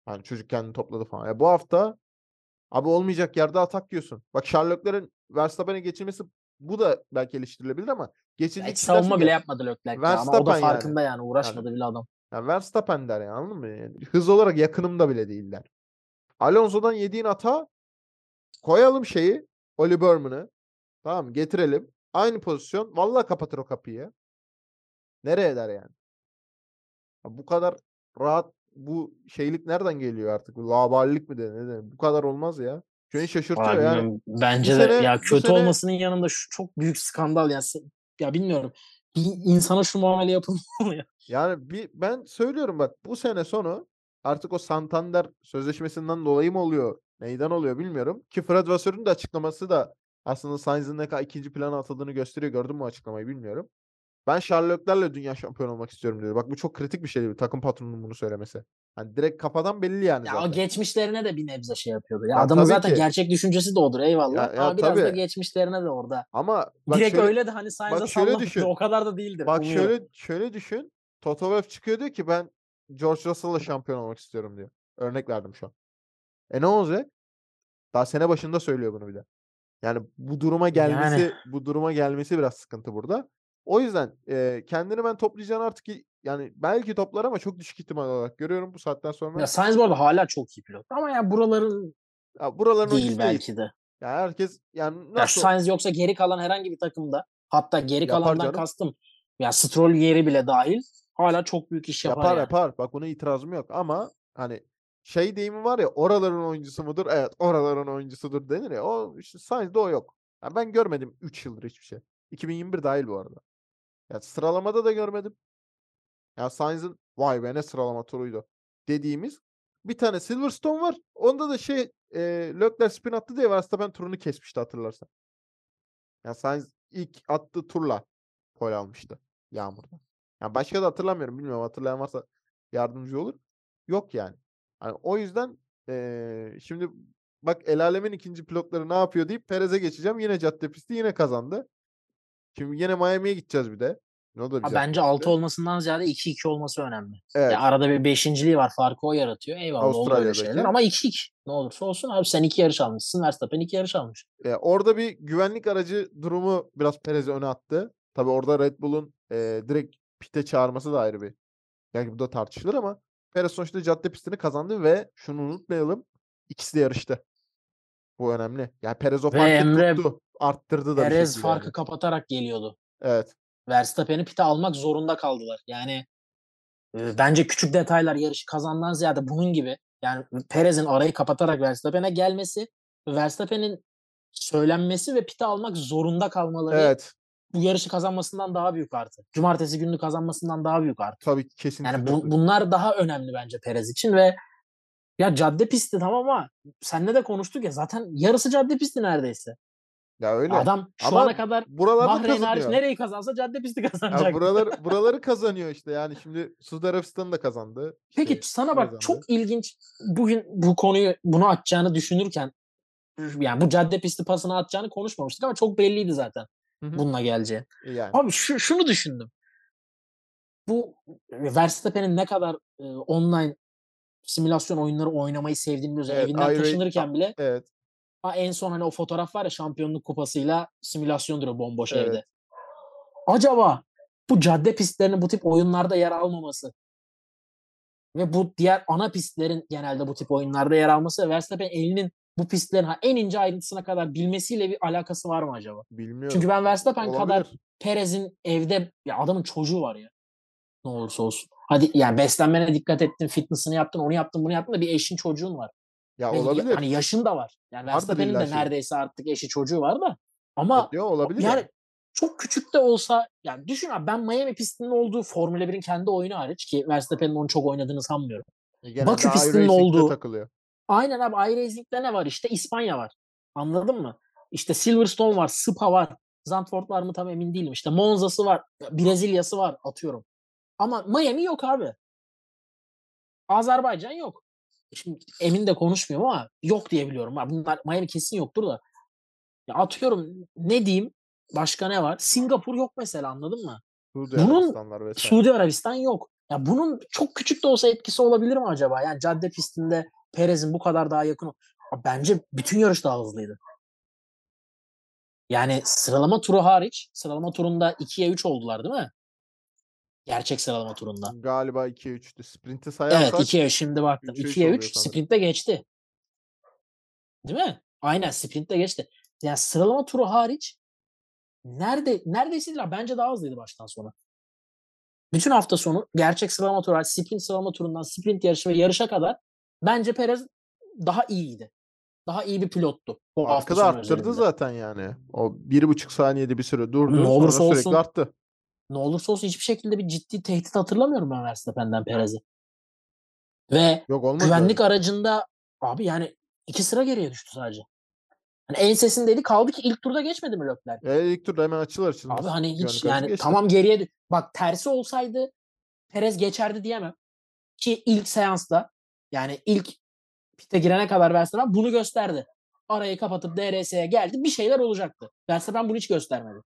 Yani çocuk kendini topladı falan. Ya bu hafta abi olmayacak yerde atak yiyorsun. Bak Sherlock'ların Verstappen'e geçilmesi bu da belki eleştirilebilir ama Ya geçildiği hiç savunma bile yapmadı Leclerc ya. Ama o da Verstappen yani. farkında yani. Uğraşmadı bile adam. Ya Verstappen der yani anladın mı? Yani hız olarak yakınımda bile değiller. Alonso'dan yediğin hata koyalım şeyi Oli Berman'ı. Tamam? Getirelim. Aynı pozisyon. Vallahi kapatır o kapıyı. Nereye der yani? Ya bu kadar rahat bu şeylik nereden geliyor artık? Laballik mi de ne de? Bu kadar olmaz ya. Beni şaşırtıyor Vay yani. Bence bu de sene- ya kötü sene- olmasının yanında şu çok büyük skandal ya. Ya bilmiyorum. Bir insana şu muamele yapılmalı ya. Yani bir ben söylüyorum bak bu sene sonu artık o Santander sözleşmesinden dolayı mı oluyor? Neyden oluyor bilmiyorum. Ki Fred Vasseur'un da açıklaması da aslında Sainz'in ne kadar ikinci plana atıldığını gösteriyor. Gördün mü açıklamayı bilmiyorum. Ben Sherlock'larla dünya şampiyonu olmak istiyorum dedi. Bak bu çok kritik bir şey değil. Takım patronunun bunu söylemesi. Hani direkt kafadan belli yani Ya zaten. o geçmişlerine de bir nebze şey yapıyordu. Ya Ya adamın zaten ki. gerçek düşüncesi de odur eyvallah. Ya- ya Ama biraz da tabii. geçmişlerine de orada. Ama bak Direkt şöyle, öyle de hani sallamıştı. düşün. O kadar da değildir. bak umuyorum. şöyle şöyle düşün. Toto Wolff çıkıyor diyor ki ben George Russell'la şampiyon olmak istiyorum diyor. Örnek verdim şu an. E ne olacak? Daha sene başında söylüyor bunu bir de. Yani bu duruma gelmesi Yani. bu duruma gelmesi biraz sıkıntı burada. O yüzden e, kendini ben toplayacağını artık yani belki toplar ama çok düşük ihtimal olarak görüyorum bu saatten sonra. Ya Sainz bu arada hala çok iyi pilot. Ama ya buraların Ya buraların değil oyuncusu değil. belki de. Ya herkes yani Ya nasıl Sainz yoksa geri kalan herhangi bir takımda hatta geri Yapar kalandan canım. kastım ya Stroll yeri bile dahil hala çok büyük iş yapar, yapar yani. yapar. Bak buna itirazım yok ama hani şey deyimi var ya oraların oyuncusu mudur? Evet oraların oyuncusudur denir ya. O işte Sainz'de o yok. Ya ben görmedim 3 yıldır hiçbir şey. 2021 dahil bu arada. Ya sıralamada da görmedim. Ya Sainz'in vay be ne sıralama turuydu dediğimiz bir tane Silverstone var. Onda da şey e, Leclerc spin attı diye Verstappen turunu kesmişti hatırlarsan. Ya Sainz ilk attığı turla pole almıştı Yağmur'da. Ya başka da hatırlamıyorum. Bilmiyorum hatırlayan varsa yardımcı olur. Yok yani. Hani o yüzden eee, şimdi bak El Alem'in ikinci pilotları ne yapıyor deyip Perez'e geçeceğim. Yine cadde pisti yine kazandı. Şimdi yine Miami'ye gideceğiz bir de. O da Ha, bence bir 6 pisti. olmasından ziyade 2-2 olması önemli. Evet. Ya arada bir beşinciliği var. Farkı o yaratıyor. Eyvallah olur öyle şeyler. Ama 2-2. Ne olursa olsun abi sen 2 yarış almışsın. Verstappen 2 yarış almış. E, orada bir güvenlik aracı durumu biraz Perez'i öne attı. Tabii orada Red Bull'un e, direkt pite çağırması da ayrı bir. Yani bu da tartışılır ama Perez sonuçta cadde pistini kazandı ve şunu unutmayalım. ikisi de yarıştı. Bu önemli. Yani Perez o farkı Emre tuttu. Arttırdı da Perez farkı yani. kapatarak geliyordu. Evet. Verstappen'i pite almak zorunda kaldılar. Yani e, bence küçük detaylar yarışı kazandan ziyade bunun gibi yani Perez'in arayı kapatarak Verstappen'e gelmesi ve Verstappen'in söylenmesi ve pite almak zorunda kalmaları Evet. Bu yarışı kazanmasından daha büyük artı. Cumartesi gününü kazanmasından daha büyük artı. Tabii kesinlikle. Yani bu- bunlar daha önemli bence Perez için ve ya cadde pisti tamam ama senle de konuştuk ya zaten yarısı cadde pisti neredeyse. Ya öyle. Adam şu Ama ana kadar Bahreyn hariç nereyi kazansa cadde pisti Ya kazanacak. buraları, buraları kazanıyor işte. Yani şimdi Suudi Arabistan'ı da kazandı. Peki İşte sana bak kazandı. çok ilginç bugün bu konuyu bunu açacağını düşünürken yani bu cadde pisti pasını atacağını konuşmamıştık ama çok belliydi zaten Hı hı. bununla geleceği. E, yani. Abi şu, şunu düşündüm. Bu Verstappen'in ne kadar e, online simülasyon oyunları oynamayı sevdiğini biliyoruz. Evet, evinden iRacing- taşınırken bile Evet. ha, en son hani o fotoğraf var ya şampiyonluk kupasıyla simülasyon duruyor bomboş Evet. evde. Acaba bu cadde pistlerinin bu tip oyunlarda yer almaması ve bu diğer ana pistlerin genelde bu tip oyunlarda yer alması ve Verstappen elinin bu pistlerin ha, en ince ayrıntısına kadar bilmesiyle bir alakası var mı acaba? Bilmiyorum. Çünkü ben Verstappen kadar Olabilir. Perez'in evde ya adamın çocuğu var ya. Ne olursa olsun. Hadi yani beslenmene dikkat ettin, fitness'ını yaptın, onu yaptın, bunu yaptın da bir eşin çocuğun var. Ya Ve ya- olabilir. hani yaşın da var. Yani Verstappen'in de şey. neredeyse artık eşi çocuğu var da. Ama Yok, olabilir yani yani. çok küçük de olsa yani düşün abi ben Miami pistinin olduğu Formula 1'in kendi oyunu hariç ki Verstappen'in onu çok oynadığını sanmıyorum. E, Bakü pistinin olduğu- takılıyor. Aynen abi iRacing'de ne var işte İspanya var. Anladın mı? İşte Silverstone var, Spa var. Zandvoort var mı tam emin değilim. İşte Monza'sı var, Brezilya'sı var atıyorum. Ama Miami yok abi. Azerbaycan yok. Şimdi emin de konuşmuyorum ama yok diye biliyorum. Bunlar Miami kesin yoktur da. Ya atıyorum ne diyeyim? Başka ne var? Singapur yok mesela anladın mı? Suudi Bunun. Suudi Arabistan yok. Ya bunun çok küçük de olsa etkisi olabilir mi acaba? Yani cadde pistinde Perez'in bu kadar daha yakın. Bence bütün yarış daha hızlıydı. Yani sıralama turu hariç, sıralama turunda 2'ye 3 oldular değil mi? Gerçek sıralama turunda. Galiba 2'ye 3'tü. Sprinti Evet sayarsak 2'ye şimdi baktım. üçe üç 2'ye oluyor 3 sanırım. sprintte geçti. Değil mi? Aynen sprintte geçti. Yani sıralama turu hariç nerede neredeyse bence daha hızlıydı baştan sona. Bütün hafta sonu gerçek sıralama turu sprint sıralama turundan sprint yarışı ve yarışa kadar bence Perez daha iyiydi. Daha iyi bir pilottu. Bu arkada arttırdı özelinde. zaten yani. O bir buçuk saniyede bir süre durdu. Ne sonra olursa sürekli olsun. arttı. Ne olursa olsun hiçbir şekilde bir ciddi tehdit hatırlamıyorum ben Verstappen'den Perez'i. Ve Yok olmadı. güvenlik öyle. aracında abi yani iki sıra geriye düştü sadece. Hani ensesindeydi kaldı ki ilk turda geçmedi mi Leclerc? E, ilk turda hemen açılır açılmaz. Abi hani hiç yani geçti. tamam geriye bak tersi olsaydı Perez geçerdi diyemem. Ki ilk seansta yani ilk pite girene kadar Verstappen bunu gösterdi. Arayı kapatıp DRS'ye geldi bir şeyler olacaktı. Verstappen bunu hiç göstermedi.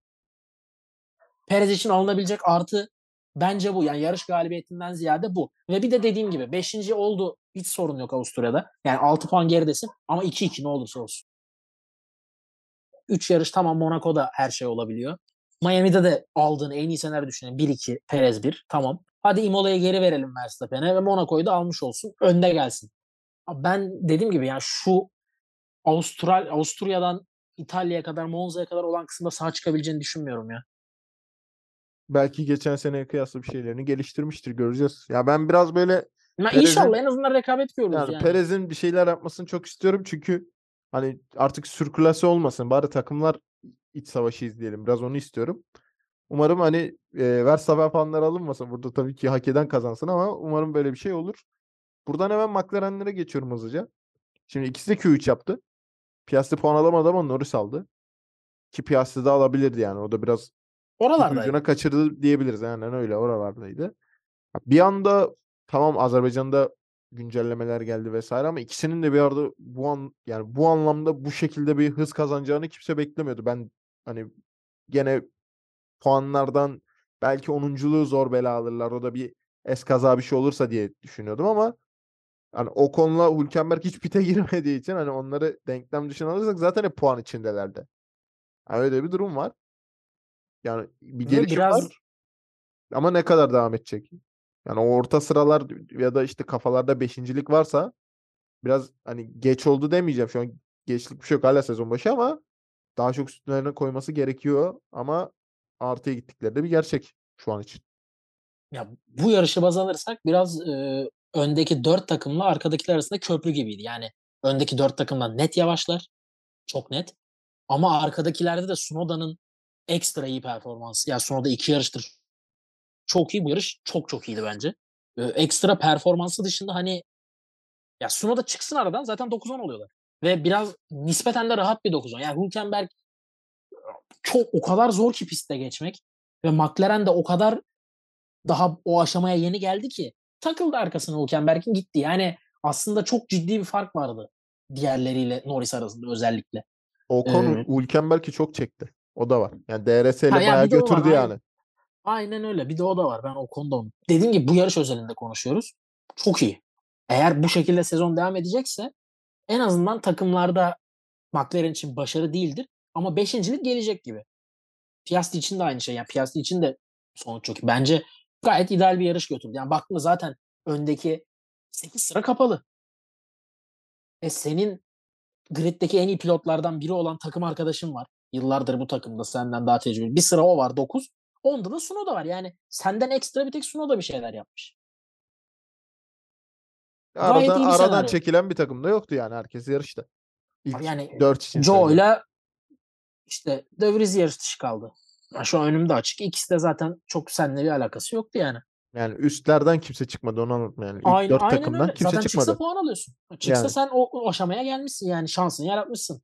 Perez için alınabilecek artı bence bu. Yani yarış galibiyetinden ziyade bu. Ve bir de dediğim gibi 5. oldu. Hiç sorun yok Avusturya'da. Yani 6 puan geridesin ama 2-2 ne olursa olsun. 3 yarış tamam Monaco'da her şey olabiliyor. Miami'de de aldığın en iyi senaryo düşünelim. 1-2 Perez 1 tamam. Hadi Imola'ya geri verelim Verstappen'e ve Monaco'yu da almış olsun. Önde gelsin. Ben dediğim gibi yani şu Avustral Avusturya'dan İtalya'ya kadar Monza'ya kadar olan kısımda sağ çıkabileceğini düşünmüyorum ya. Belki geçen seneye kıyasla bir şeylerini geliştirmiştir. Göreceğiz. Ya ben biraz böyle Ya Perez'in- inşallah en azından rekabet görürüz yani, yani. Perez'in bir şeyler yapmasını çok istiyorum. Çünkü hani artık sürkülası olmasın. Bari takımlar iç savaşı izleyelim. Biraz onu istiyorum. Umarım hani e, Verstappen fanları alınmasın. Burada tabii ki hak eden kazansın ama umarım böyle bir şey olur. Buradan hemen McLaren'lere geçiyorum hızlıca. Şimdi ikisi de Q3 yaptı. Piastri puan alamadı ama Norris aldı. Ki Piastri de alabilirdi yani. O da biraz Oralardaydı. ucuna kaçırdı diyebiliriz. Aynen öyle oralardaydı. Bir anda tamam Azerbaycan'da güncellemeler geldi vesaire ama ikisinin de bir arada bu an yani bu anlamda bu şekilde bir hız kazanacağını kimse beklemiyordu. Ben hani gene puanlardan belki 10'unculuğu zor bela alırlar. O da bir eskaza bir şey olursa diye düşünüyordum ama hani o konuda Hülkenberg hiç pite girmediği için hani onları denklem dışına alırsak zaten hep puan içindelerdi. Yani öyle bir durum var. Yani bir gelişim biraz- var. Ama ne kadar devam edecek? Yani o orta sıralar ya da işte kafalarda beşincilik varsa biraz hani geç oldu demeyeceğim. Şu an geçlik bir şey yok hala sezon başı ama daha çok üstlerine koyması gerekiyor. Ama artıya gittikleri de bir gerçek şu an için. Ya bu yarışı baz alırsak biraz e, öndeki dört takımla arkadakiler arasında köprü gibiydi. Yani öndeki dört takımdan net yavaşlar. Çok net. Ama arkadakilerde de Sunoda'nın ekstra iyi performansı. Ya Sunoda iki yarıştır çok iyi. Bu yarış çok çok iyiydi bence. E, ekstra performansı dışında hani ya Sunoda çıksın aradan zaten 9-10 oluyorlar. Ve biraz nispeten de rahat bir 9-10. Yani Hülkenberg çok o kadar zor ki pistte geçmek. Ve McLaren de o kadar daha o aşamaya yeni geldi ki takıldı arkasına Hülkenberg'in gitti. Yani aslında çok ciddi bir fark vardı. diğerleriyle Norris arasında özellikle. Ocon Ee, Hülkenberg'i çok çekti. O da var. Yani DRS ile Ha, ya bayağı bir de o var, götürdü aynen. yani. Aynen öyle. Bir de o da var. Ben o konuda onu. Dediğim gibi bu yarış özelinde konuşuyoruz. Çok iyi. Eğer bu şekilde sezon devam edecekse en azından takımlarda McLaren için başarı değildir. Ama beşincilik gelecek gibi. Piastri için de aynı şey. Yani Piastri için de sonuç çok iyi. Bence gayet ideal bir yarış götürdü. Yani baktığında zaten öndeki 8 sıra kapalı. E senin griddeki en iyi pilotlardan biri olan takım arkadaşın var. Yıllardır bu takımda senden daha tecrübeli. Bir sıra o var 9. Onda da Sunoda var. Yani senden ekstra bir tek Sunoda bir şeyler yapmış. Aradan, aradan senaryo. çekilen bir takım da yoktu yani. Herkes yarışta. İlk Yani 4 için Joe ile işte De Vries yarış dışı kaldı. Ya şu an önümde açık. İkisi de zaten çok seninle bir alakası yoktu yani. Yani üstlerden kimse çıkmadı onu anlatma yani. İlk Aynen, 4 aynen takımdan öyle. kimse Zaten çıkmadı. çıksa puan alıyorsun. Çıksa Yani. sen o, o aşamaya gelmişsin yani şansını yaratmışsın.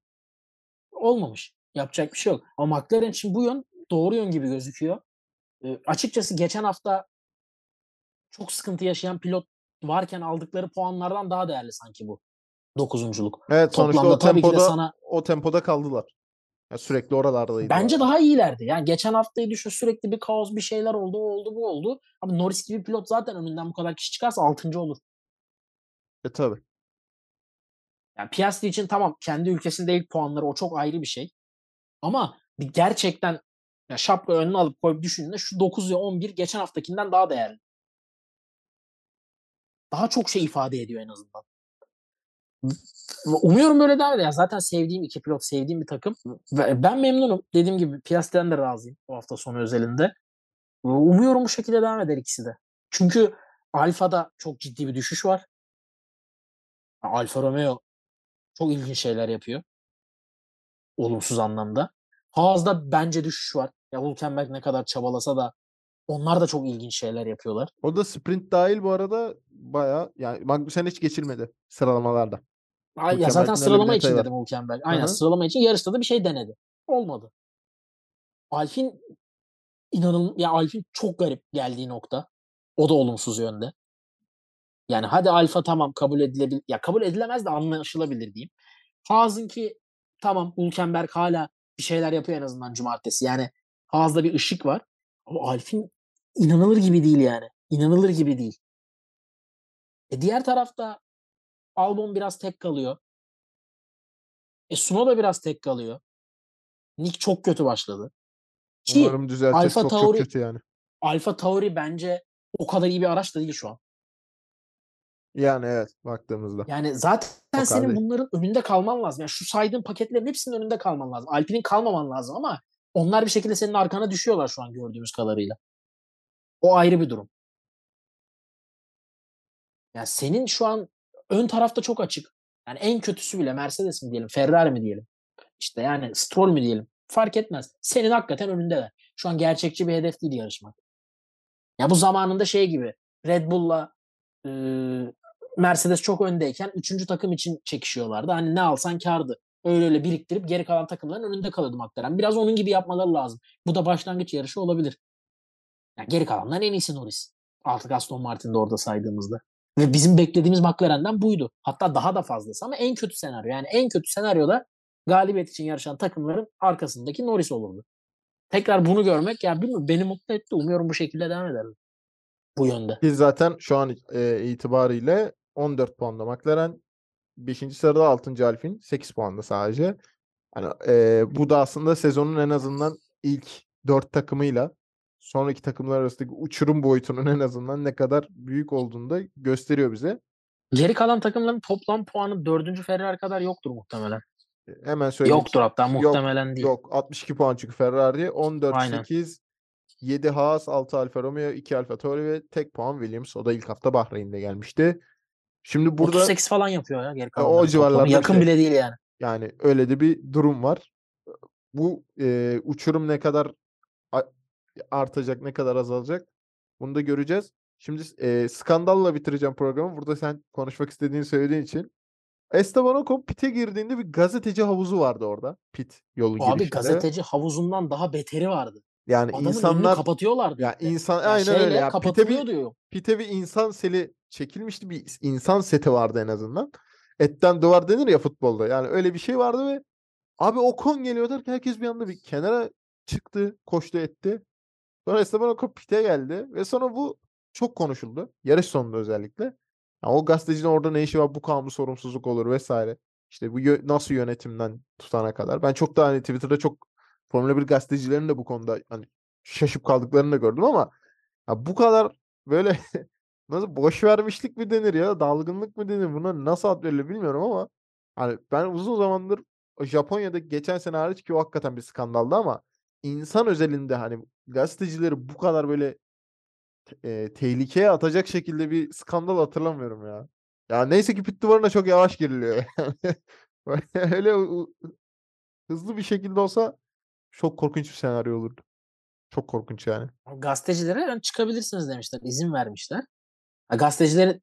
Olmamış. Yapacak bir şey yok. Ama McLaren için bu yön doğru yön gibi gözüküyor. Ee, açıkçası geçen hafta çok sıkıntı yaşayan pilot varken aldıkları puanlardan daha değerli sanki bu. Dokuzunculuk. Evet sonuçta Toplamda o tempoda sana o tempoda kaldılar. Yani sürekli oralardaydı. Bence daha iyilerdi. Yani geçen haftayı düşün sürekli bir kaos bir şeyler oldu, o oldu, bu oldu. Ama Norris gibi pilot zaten önünden bu kadar kişi çıkarsa 6. olur. E tabii. Yani Piastri için tamam kendi ülkesinde ilk puanları o çok ayrı bir şey. Ama bir gerçekten ya şapka önüne alıp koyup düşündüğünde şu 9 ve 11 geçen haftakinden daha değerli. Daha çok şey ifade ediyor en azından. Umuyorum böyle devam eder. Zaten sevdiğim iki pilot, sevdiğim bir takım. Ben memnunum. Dediğim gibi Piastri'den de razıyım bu hafta sonu özelinde. Umuyorum bu şekilde devam eder ikisi de. Çünkü Alfa'da çok ciddi bir düşüş var. Alfa Romeo çok ilginç şeyler yapıyor. Olumsuz anlamda. Haas'da bence düşüş var. Ya Hülkenberg ne kadar çabalasa da onlar da çok ilginç şeyler yapıyorlar. O da sprint dahil bu arada bayağı yani Magnussen hiç geçilmedi sıralamalarda. Ay, ya zaten sıralama için var. dedim Hülkenberg. Aynen Hı hı. sıralama için yarışta da bir şey denedi. Olmadı. Alfin inanın ya Alfin çok garip geldiği nokta. O da olumsuz yönde. Yani hadi Alfa tamam kabul edilebilir. Ya kabul edilemez de anlaşılabilir diyeyim. Haas'ınki tamam Hülkenberg hala bir şeyler yapıyor en azından cumartesi. Yani Haas'da bir ışık var. Ama Alfin inanılır gibi değil yani. İnanılır gibi değil. E diğer tarafta Albon biraz tek kalıyor. E Sunoda biraz tek kalıyor. Nick çok kötü başladı. Ki Umarım düzeltecek. Alfa Çok çok Tauri- kötü yani. Alfa Tauri bence o kadar iyi bir araç da değil şu an. Yani evet baktığımızda. Yani zaten Çok senin abi. bunların önünde kalman lazım. Yani şu saydığın paketlerin hepsinin önünde kalman lazım. Alpine'in kalmaman lazım ama onlar bir şekilde senin arkana düşüyorlar şu an gördüğümüz kadarıyla. O ayrı bir durum. Yani senin şu an ön tarafta çok açık. Yani en kötüsü bile Mercedes mi diyelim, Ferrari mi diyelim. İşte yani Stroll mü diyelim. Fark etmez. Senin hakikaten önündeler. Şu an gerçekçi bir hedef değil yarışmak. Ya bu zamanında şey gibi Red Bull'la e, Mercedes çok öndeyken üçüncü takım için çekişiyorlardı. Hani ne alsan kardı. Öyle öyle biriktirip geri kalan takımların önünde kalıyordu McLaren. Biraz onun gibi yapmaları lazım. Bu da başlangıç yarışı olabilir. Yani geri kalanların en iyisi Norris. Artık Aston Martin'de orada saydığımızda. Ve bizim beklediğimiz McLaren'den buydu. Hatta daha da fazlası ama en kötü senaryo. Yani en kötü senaryoda galibiyet için yarışan takımların arkasındaki Norris olurdu. Tekrar bunu görmek ya bilmiyorum beni mutlu etti. Umuyorum bu şekilde devam eder. Bu yönde. Biz zaten şu an e, itibariyle 14 puanda McLaren 5. sırada 6. Alpine 8 puanda sadece. Hani e, bu da aslında sezonun en azından ilk 4 takımıyla sonraki takımlar arasındaki uçurum boyutunun en azından ne kadar büyük olduğunu da gösteriyor bize. Geri kalan takımların toplam puanı 4. Ferrari kadar yoktur muhtemelen. E, Hemen söyleyeyim. Yoktur hatta Yok, muhtemelen değil. Yok 62 puan çünkü Ferrari 14 Aynen. 8 7 Haas 6 Alfa Romeo 2 Alfa Tauri ve tek puan Williams. O da ilk hafta Bahreyn'de gelmişti. Şimdi burada 38 falan yapıyor ya geri o kalanların toplamı. civarlarda Yakın şey. bile değil yani. Yani öyle de bir durum var. Bu e, uçurum ne kadar artacak, ne kadar azalacak bunu da göreceğiz. Şimdi e, skandalla bitireceğim programı. Burada sen konuşmak istediğini söylediğin için. Esteban Ocon pit'e girdiğinde bir gazeteci havuzu vardı orada. Pit yolu Abi girişinde. gazeteci havuzundan daha beteri vardı. Yani Adamın insanlar kapatıyorlardı. ya işte. insan Ya aynen öyle ya. Pit'e bir, diyor. pit'e bir insan seli çekilmişti. Bir insan seti vardı en azından. etten duvar denir ya futbolda. Yani öyle bir şey vardı ve abi Ocon geliyor derken herkes bir anda bir kenara çıktı, koştu etti. Sonra Esteban Ocon pite geldi ve sonra bu çok konuşuldu. Yarış sonunda özellikle. Ya o gazetecinin orada ne işi var bu kanun sorumsuzluk olur vesaire. İşte bu yö- nasıl yönetimden tutana kadar. Ben çok daha hani Twitter'da çok Formula 1 gazetecilerin de bu konuda hani şaşıp kaldıklarını da gördüm ama ya bu kadar böyle nasıl boş vermişlik mi denir ya dalgınlık mı denir buna nasıl ad verilir bilmiyorum ama hani ben uzun zamandır Japonya'da geçen sene hariç ki o hakikaten bir skandaldı ama insan özelinde hani gazetecileri bu kadar böyle e, tehlikeye atacak şekilde bir skandal hatırlamıyorum ya. Ya neyse ki pit duvarına çok yavaş giriliyor öyle hızlı bir şekilde olsa çok korkunç bir senaryo olurdu. Çok korkunç yani. Gazetecilere çıkabilirsiniz demişler. izin vermişler. Gazetecilerin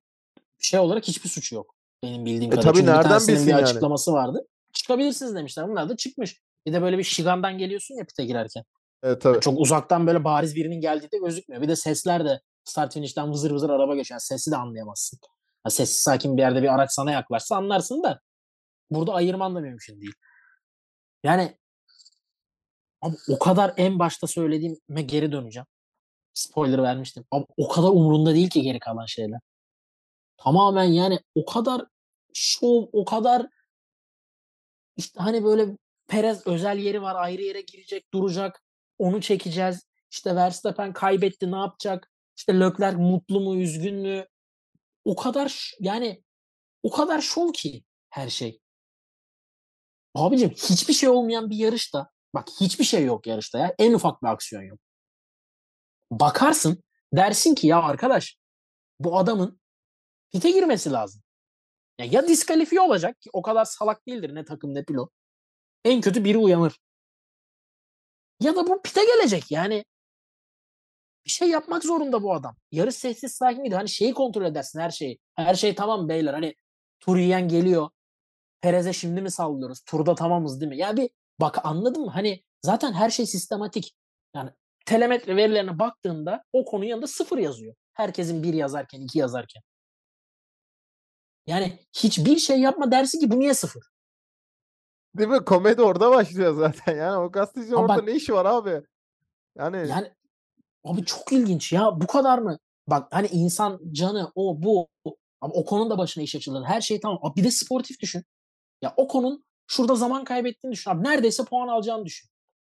şey olarak hiçbir suçu yok. Benim bildiğim E kadarıyla. tabii Çünkü nereden bilsin bir yani? açıklaması vardı. Çıkabilirsiniz demişler. Bunlar da çıkmış. Bir de böyle bir şigandan geliyorsun ya pite girerken. Evet tabii. Çok uzaktan böyle bariz birinin geldiği de gözükmüyor. Bir de sesler de start finish'ten vızır vızır araba geçiyor. Yani sesi de anlayamazsın. Ha, sessiz sakin bir yerde bir araç sana yaklaşsa anlarsın da burada ayırman da mümkün değil. Yani abi o kadar en başta söylediğime geri döneceğim. Spoiler vermiştim. Abi o kadar umurunda değil ki geri kalan şeyler. Tamamen yani o kadar şov, o kadar işte hani böyle Perez özel yeri var, ayrı yere girecek, duracak. Onu çekeceğiz. İşte Verstappen kaybetti, ne yapacak? İşte Leclerc mutlu mu, üzgün mü? O kadar yani o kadar şov ki her şey. Abicim hiçbir şey olmayan bir yarışta bak hiçbir şey yok yarışta ya. En ufak bir aksiyon yok. Bakarsın dersin ki ya arkadaş bu adamın pite girmesi lazım. Ya, ya diskalifiye olacak ki o kadar salak değildir ne takım ne pilot. En kötü biri uyanır. Ya da bu pite gelecek yani. Bir şey yapmak zorunda bu adam. Yarış sessiz sakin gidiyor. Hani şeyi kontrol edersin her şeyi. Her şey tamam beyler. Hani tur yiyen geliyor. Perez'e şimdi mi sallıyoruz? Turda tamamız değil mi? Yani bir bak anladın mı? Hani zaten her şey sistematik. Yani telemetre verilerine baktığında o konunun yanında sıfır yazıyor. Herkesin bir yazarken, iki yazarken. Yani hiçbir şey yapma dersi ki bu niye sıfır? Değil mi? Komedi orada başlıyor zaten. Yani o gazetecinin Ama orada bak- ne işi var abi? Yani Yani abi çok ilginç ya. Bu kadar mı? Bak hani insan canı o bu. Ama o konunun da başına iş açılır. Her şey tamam. Abi bir de sportif düşün. Ya o konun şurada zaman kaybettiğini düşün. Abi neredeyse puan alacağını düşün.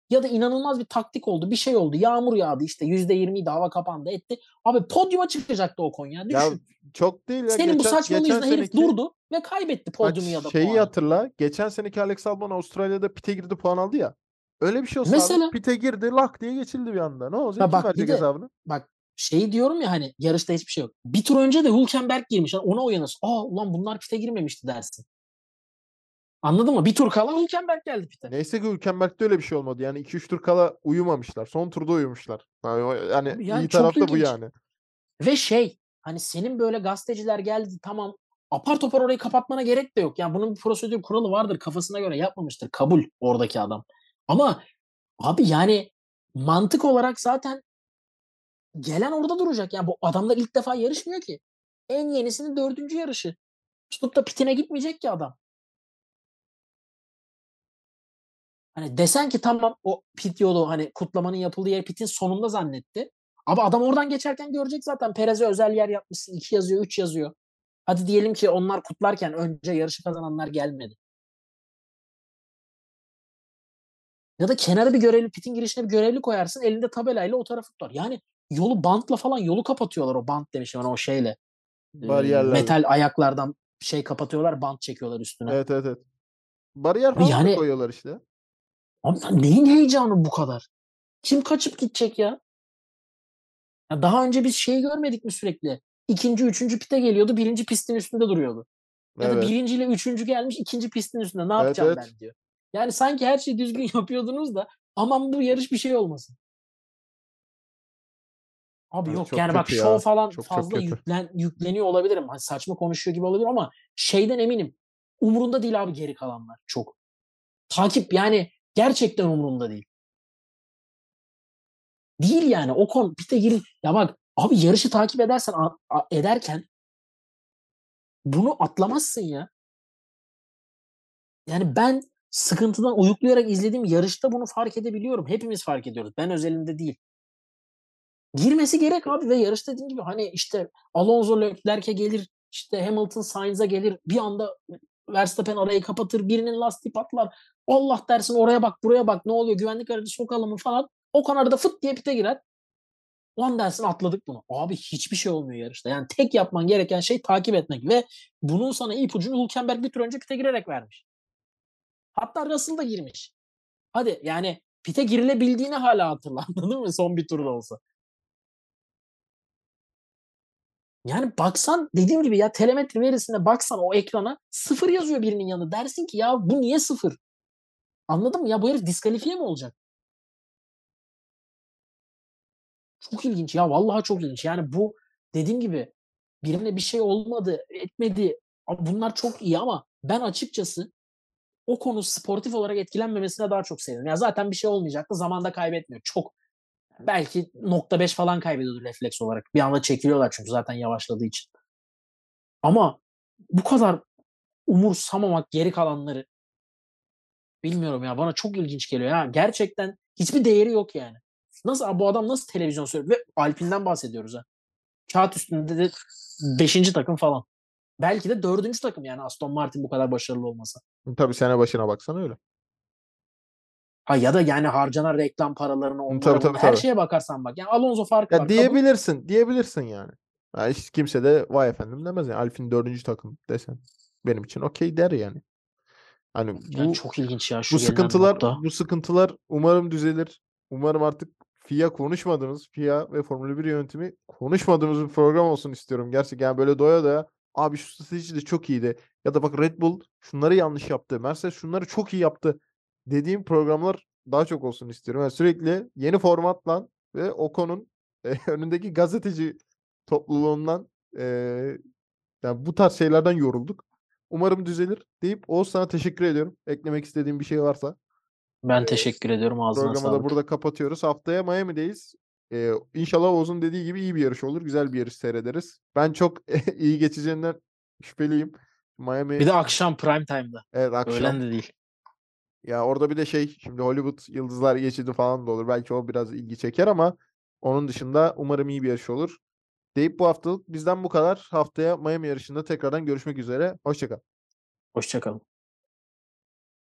Ya da inanılmaz bir taktik oldu. Bir şey oldu. Yağmur yağdı işte. %20'ydi hava kapandı etti. Abi podyuma çıkacaktı o kon ya. Düşün. ya çok değil ya. Senin bu geçen, saçmalığın geçen yüzünden herif durdu ve kaybetti Bak podyumu ya da şeyi puanı. hatırla. Geçen seneki Alex Albon Avustralya'da pite girdi puan aldı ya. Öyle bir şey olsa abi, Mesela- pite girdi lak diye geçildi bir anda. Ne olacak? Ya Kim bak bir de- hesabını? Bak şeyi diyorum ya hani yarışta hiçbir şey yok. Bir tur önce de Hülkenberg girmiş. Yani ona uyanırsın. Aa ulan bunlar pite girmemişti dersin. Anladın mı? Bir tur kala Hülkenberg geldi pite. Neyse ki Hülkenberg'de öyle bir şey olmadı. Yani 2-3 tur kala uyumamışlar. Son turda uyumuşlar. Yani, yani Abi yani iyi çok taraf da bu yani. Ve şey hani senin böyle gazeteciler geldi tamam apar topar orayı kapatmana gerek de yok. Yani bunun bir prosedür kuralı vardır kafasına göre yapmamıştır. Kabul oradaki adam. Ama abi yani mantık olarak zaten gelen orada duracak. Yani bu adamlar ilk defa yarışmıyor ki. En yenisinin dördüncü yarışı. Tutup da pitine gitmeyecek ki adam. Hani desen ki tamam o pit yolu hani kutlamanın yapıldığı yer pitin sonunda zannetti. Ama adam oradan geçerken görecek zaten Perez'e özel yer yapmışsın. 2 yazıyor, 3 yazıyor. Hadi diyelim ki onlar kutlarken önce yarışı kazananlar gelmedi. Ya da kenara bir görevli, pitin girişine bir görevli koyarsın. Elinde tabelayla o tarafı tutar. Yani yolu bantla falan yolu kapatıyorlar o bant demişim hani o şeyle. Bariyerlerle. metal ayaklardan şey kapatıyorlar, bant çekiyorlar üstüne. Evet evet evet. Bariyer falan yani- koyuyorlar işte. Abi neyin heyecanı bu kadar? Kim kaçıp gidecek ya? ya? Daha önce biz şey görmedik mi sürekli? İkinci, üçüncü pite geliyordu. Birinci pistin üstünde duruyordu. Ya da Evet. birinciyle üçüncü gelmiş ikinci pistin üstünde. Ne yapacağım evet. ben diyor. Yani sanki her şeyi düzgün yapıyordunuz da aman bu yarış bir şey olmasın. Abi Evet, yok çok yani bak ya. şov falan Çok, çok fazla kötü. yüklen, yükleniyor olabilirim. Hani saçma konuşuyor gibi olabilir ama şeyden eminim. Umurunda değil abi geri kalanlar çok. Takip yani gerçekten umurunda değil. Değil yani o konu pite girin. Ya bak abi yarışı takip edersen ederken bunu atlamazsın ya. Yani ben sıkıntıdan uyuklayarak izlediğim yarışta bunu fark edebiliyorum. Hepimiz fark ediyoruz. Ben özelinde değil. Girmesi gerek abi ve yarış dediğim gibi hani işte Alonso Leclerc'e gelir, işte Hamilton Sainz'a gelir. Bir anda Verstappen arayı kapatır, birinin lastiği patlar. Allah dersin oraya bak, buraya bak. Ne oluyor? Güvenlik aracı sokalım mı falan. O kanarda fıt diye pite girer. Lan dersin atladık bunu. Abi hiçbir şey olmuyor yarışta. Yani tek yapman gereken şey takip etmek ve bunun sana ipucunu Hülkenberg bir tur önce pite girerek vermiş. Hatta Russell da girmiş. Hadi yani pite girilebildiğini hala hatırla anladın mı? Son bir turda olsa. Yani baksan dediğim gibi ya telemetri verisine baksan o ekrana sıfır yazıyor birinin yanında. Dersin ki ya bu niye sıfır? Anladın mı? Ya bu herif diskalifiye mi olacak? Çok ilginç ya vallahi çok ilginç. Yani bu dediğim gibi birine bir şey olmadı, etmedi. Bunlar çok iyi ama ben açıkçası o konu sportif olarak etkilenmemesine daha çok sevindim. Ya zaten bir şey olmayacaktı. Zamanda kaybetmiyor. Çok belki nokta beş falan kaybediyordu refleks olarak. Bir anda çekiliyorlar çünkü zaten yavaşladığı için. Ama bu kadar umursamamak geri kalanları bilmiyorum ya bana çok ilginç geliyor ya. Gerçekten hiçbir değeri yok yani. Nasıl bu adam nasıl televizyon söylüyor? Ve Alpine'den bahsediyoruz ha. Kağıt üstünde de 5. takım falan. Belki de 4. takım yani Aston Martin bu kadar başarılı olmasa. Tabii sene başına baksan öyle. Ha ya da yani harcanan reklam paralarını onlara tabii, tabii, her tabii. şeye bakarsan bak. Yani Alonso farkı Ya var. kabul. diyebilirsin, diyebilirsin yani. Ya hiç kimse de vay efendim demez yani. Alfin dördüncü takım desen. Benim için okey der yani. Hani Yani bu çok ilginç ya şu bu sıkıntılar nokta. bu sıkıntılar umarım düzelir. Umarım artık FIA konuşmadığımız, FIA ve Formula 1 yönetimi konuşmadığımız bir program olsun istiyorum. Gerçekten yani böyle doya doya abi şu strateji de çok iyiydi. Ya da bak Red Bull şunları yanlış yaptı. Mercedes şunları çok iyi yaptı. Dediğim programlar daha çok olsun istiyorum. Yani sürekli yeni formatla ve Ocon'un e, önündeki gazeteci topluluğundan e, yani bu tarz şeylerden yorulduk. Umarım düzelir deyip Oğuz sana teşekkür ediyorum. Eklemek istediğim bir şey varsa. Ben Ee, teşekkür ediyorum ağzına Programı da sağlık. burada kapatıyoruz. Haftaya Miami'deyiz. Ee, inşallah Oğuz'un dediği gibi iyi bir yarış olur. Güzel bir yarış seyrederiz. Ben çok iyi geçeceğinden şüpheliyim. Miami Bir de akşam prime time'da. evet akşam. Öğlen de değil. Ya orada bir de şey şimdi Hollywood yıldızlar geçidi falan da olur. Belki o biraz ilgi çeker ama onun dışında umarım iyi bir yarış olur. Deyip bu haftalık bizden bu kadar. Haftaya Miami yarışında tekrardan görüşmek üzere. Hoşçakal. Hoşçakalın.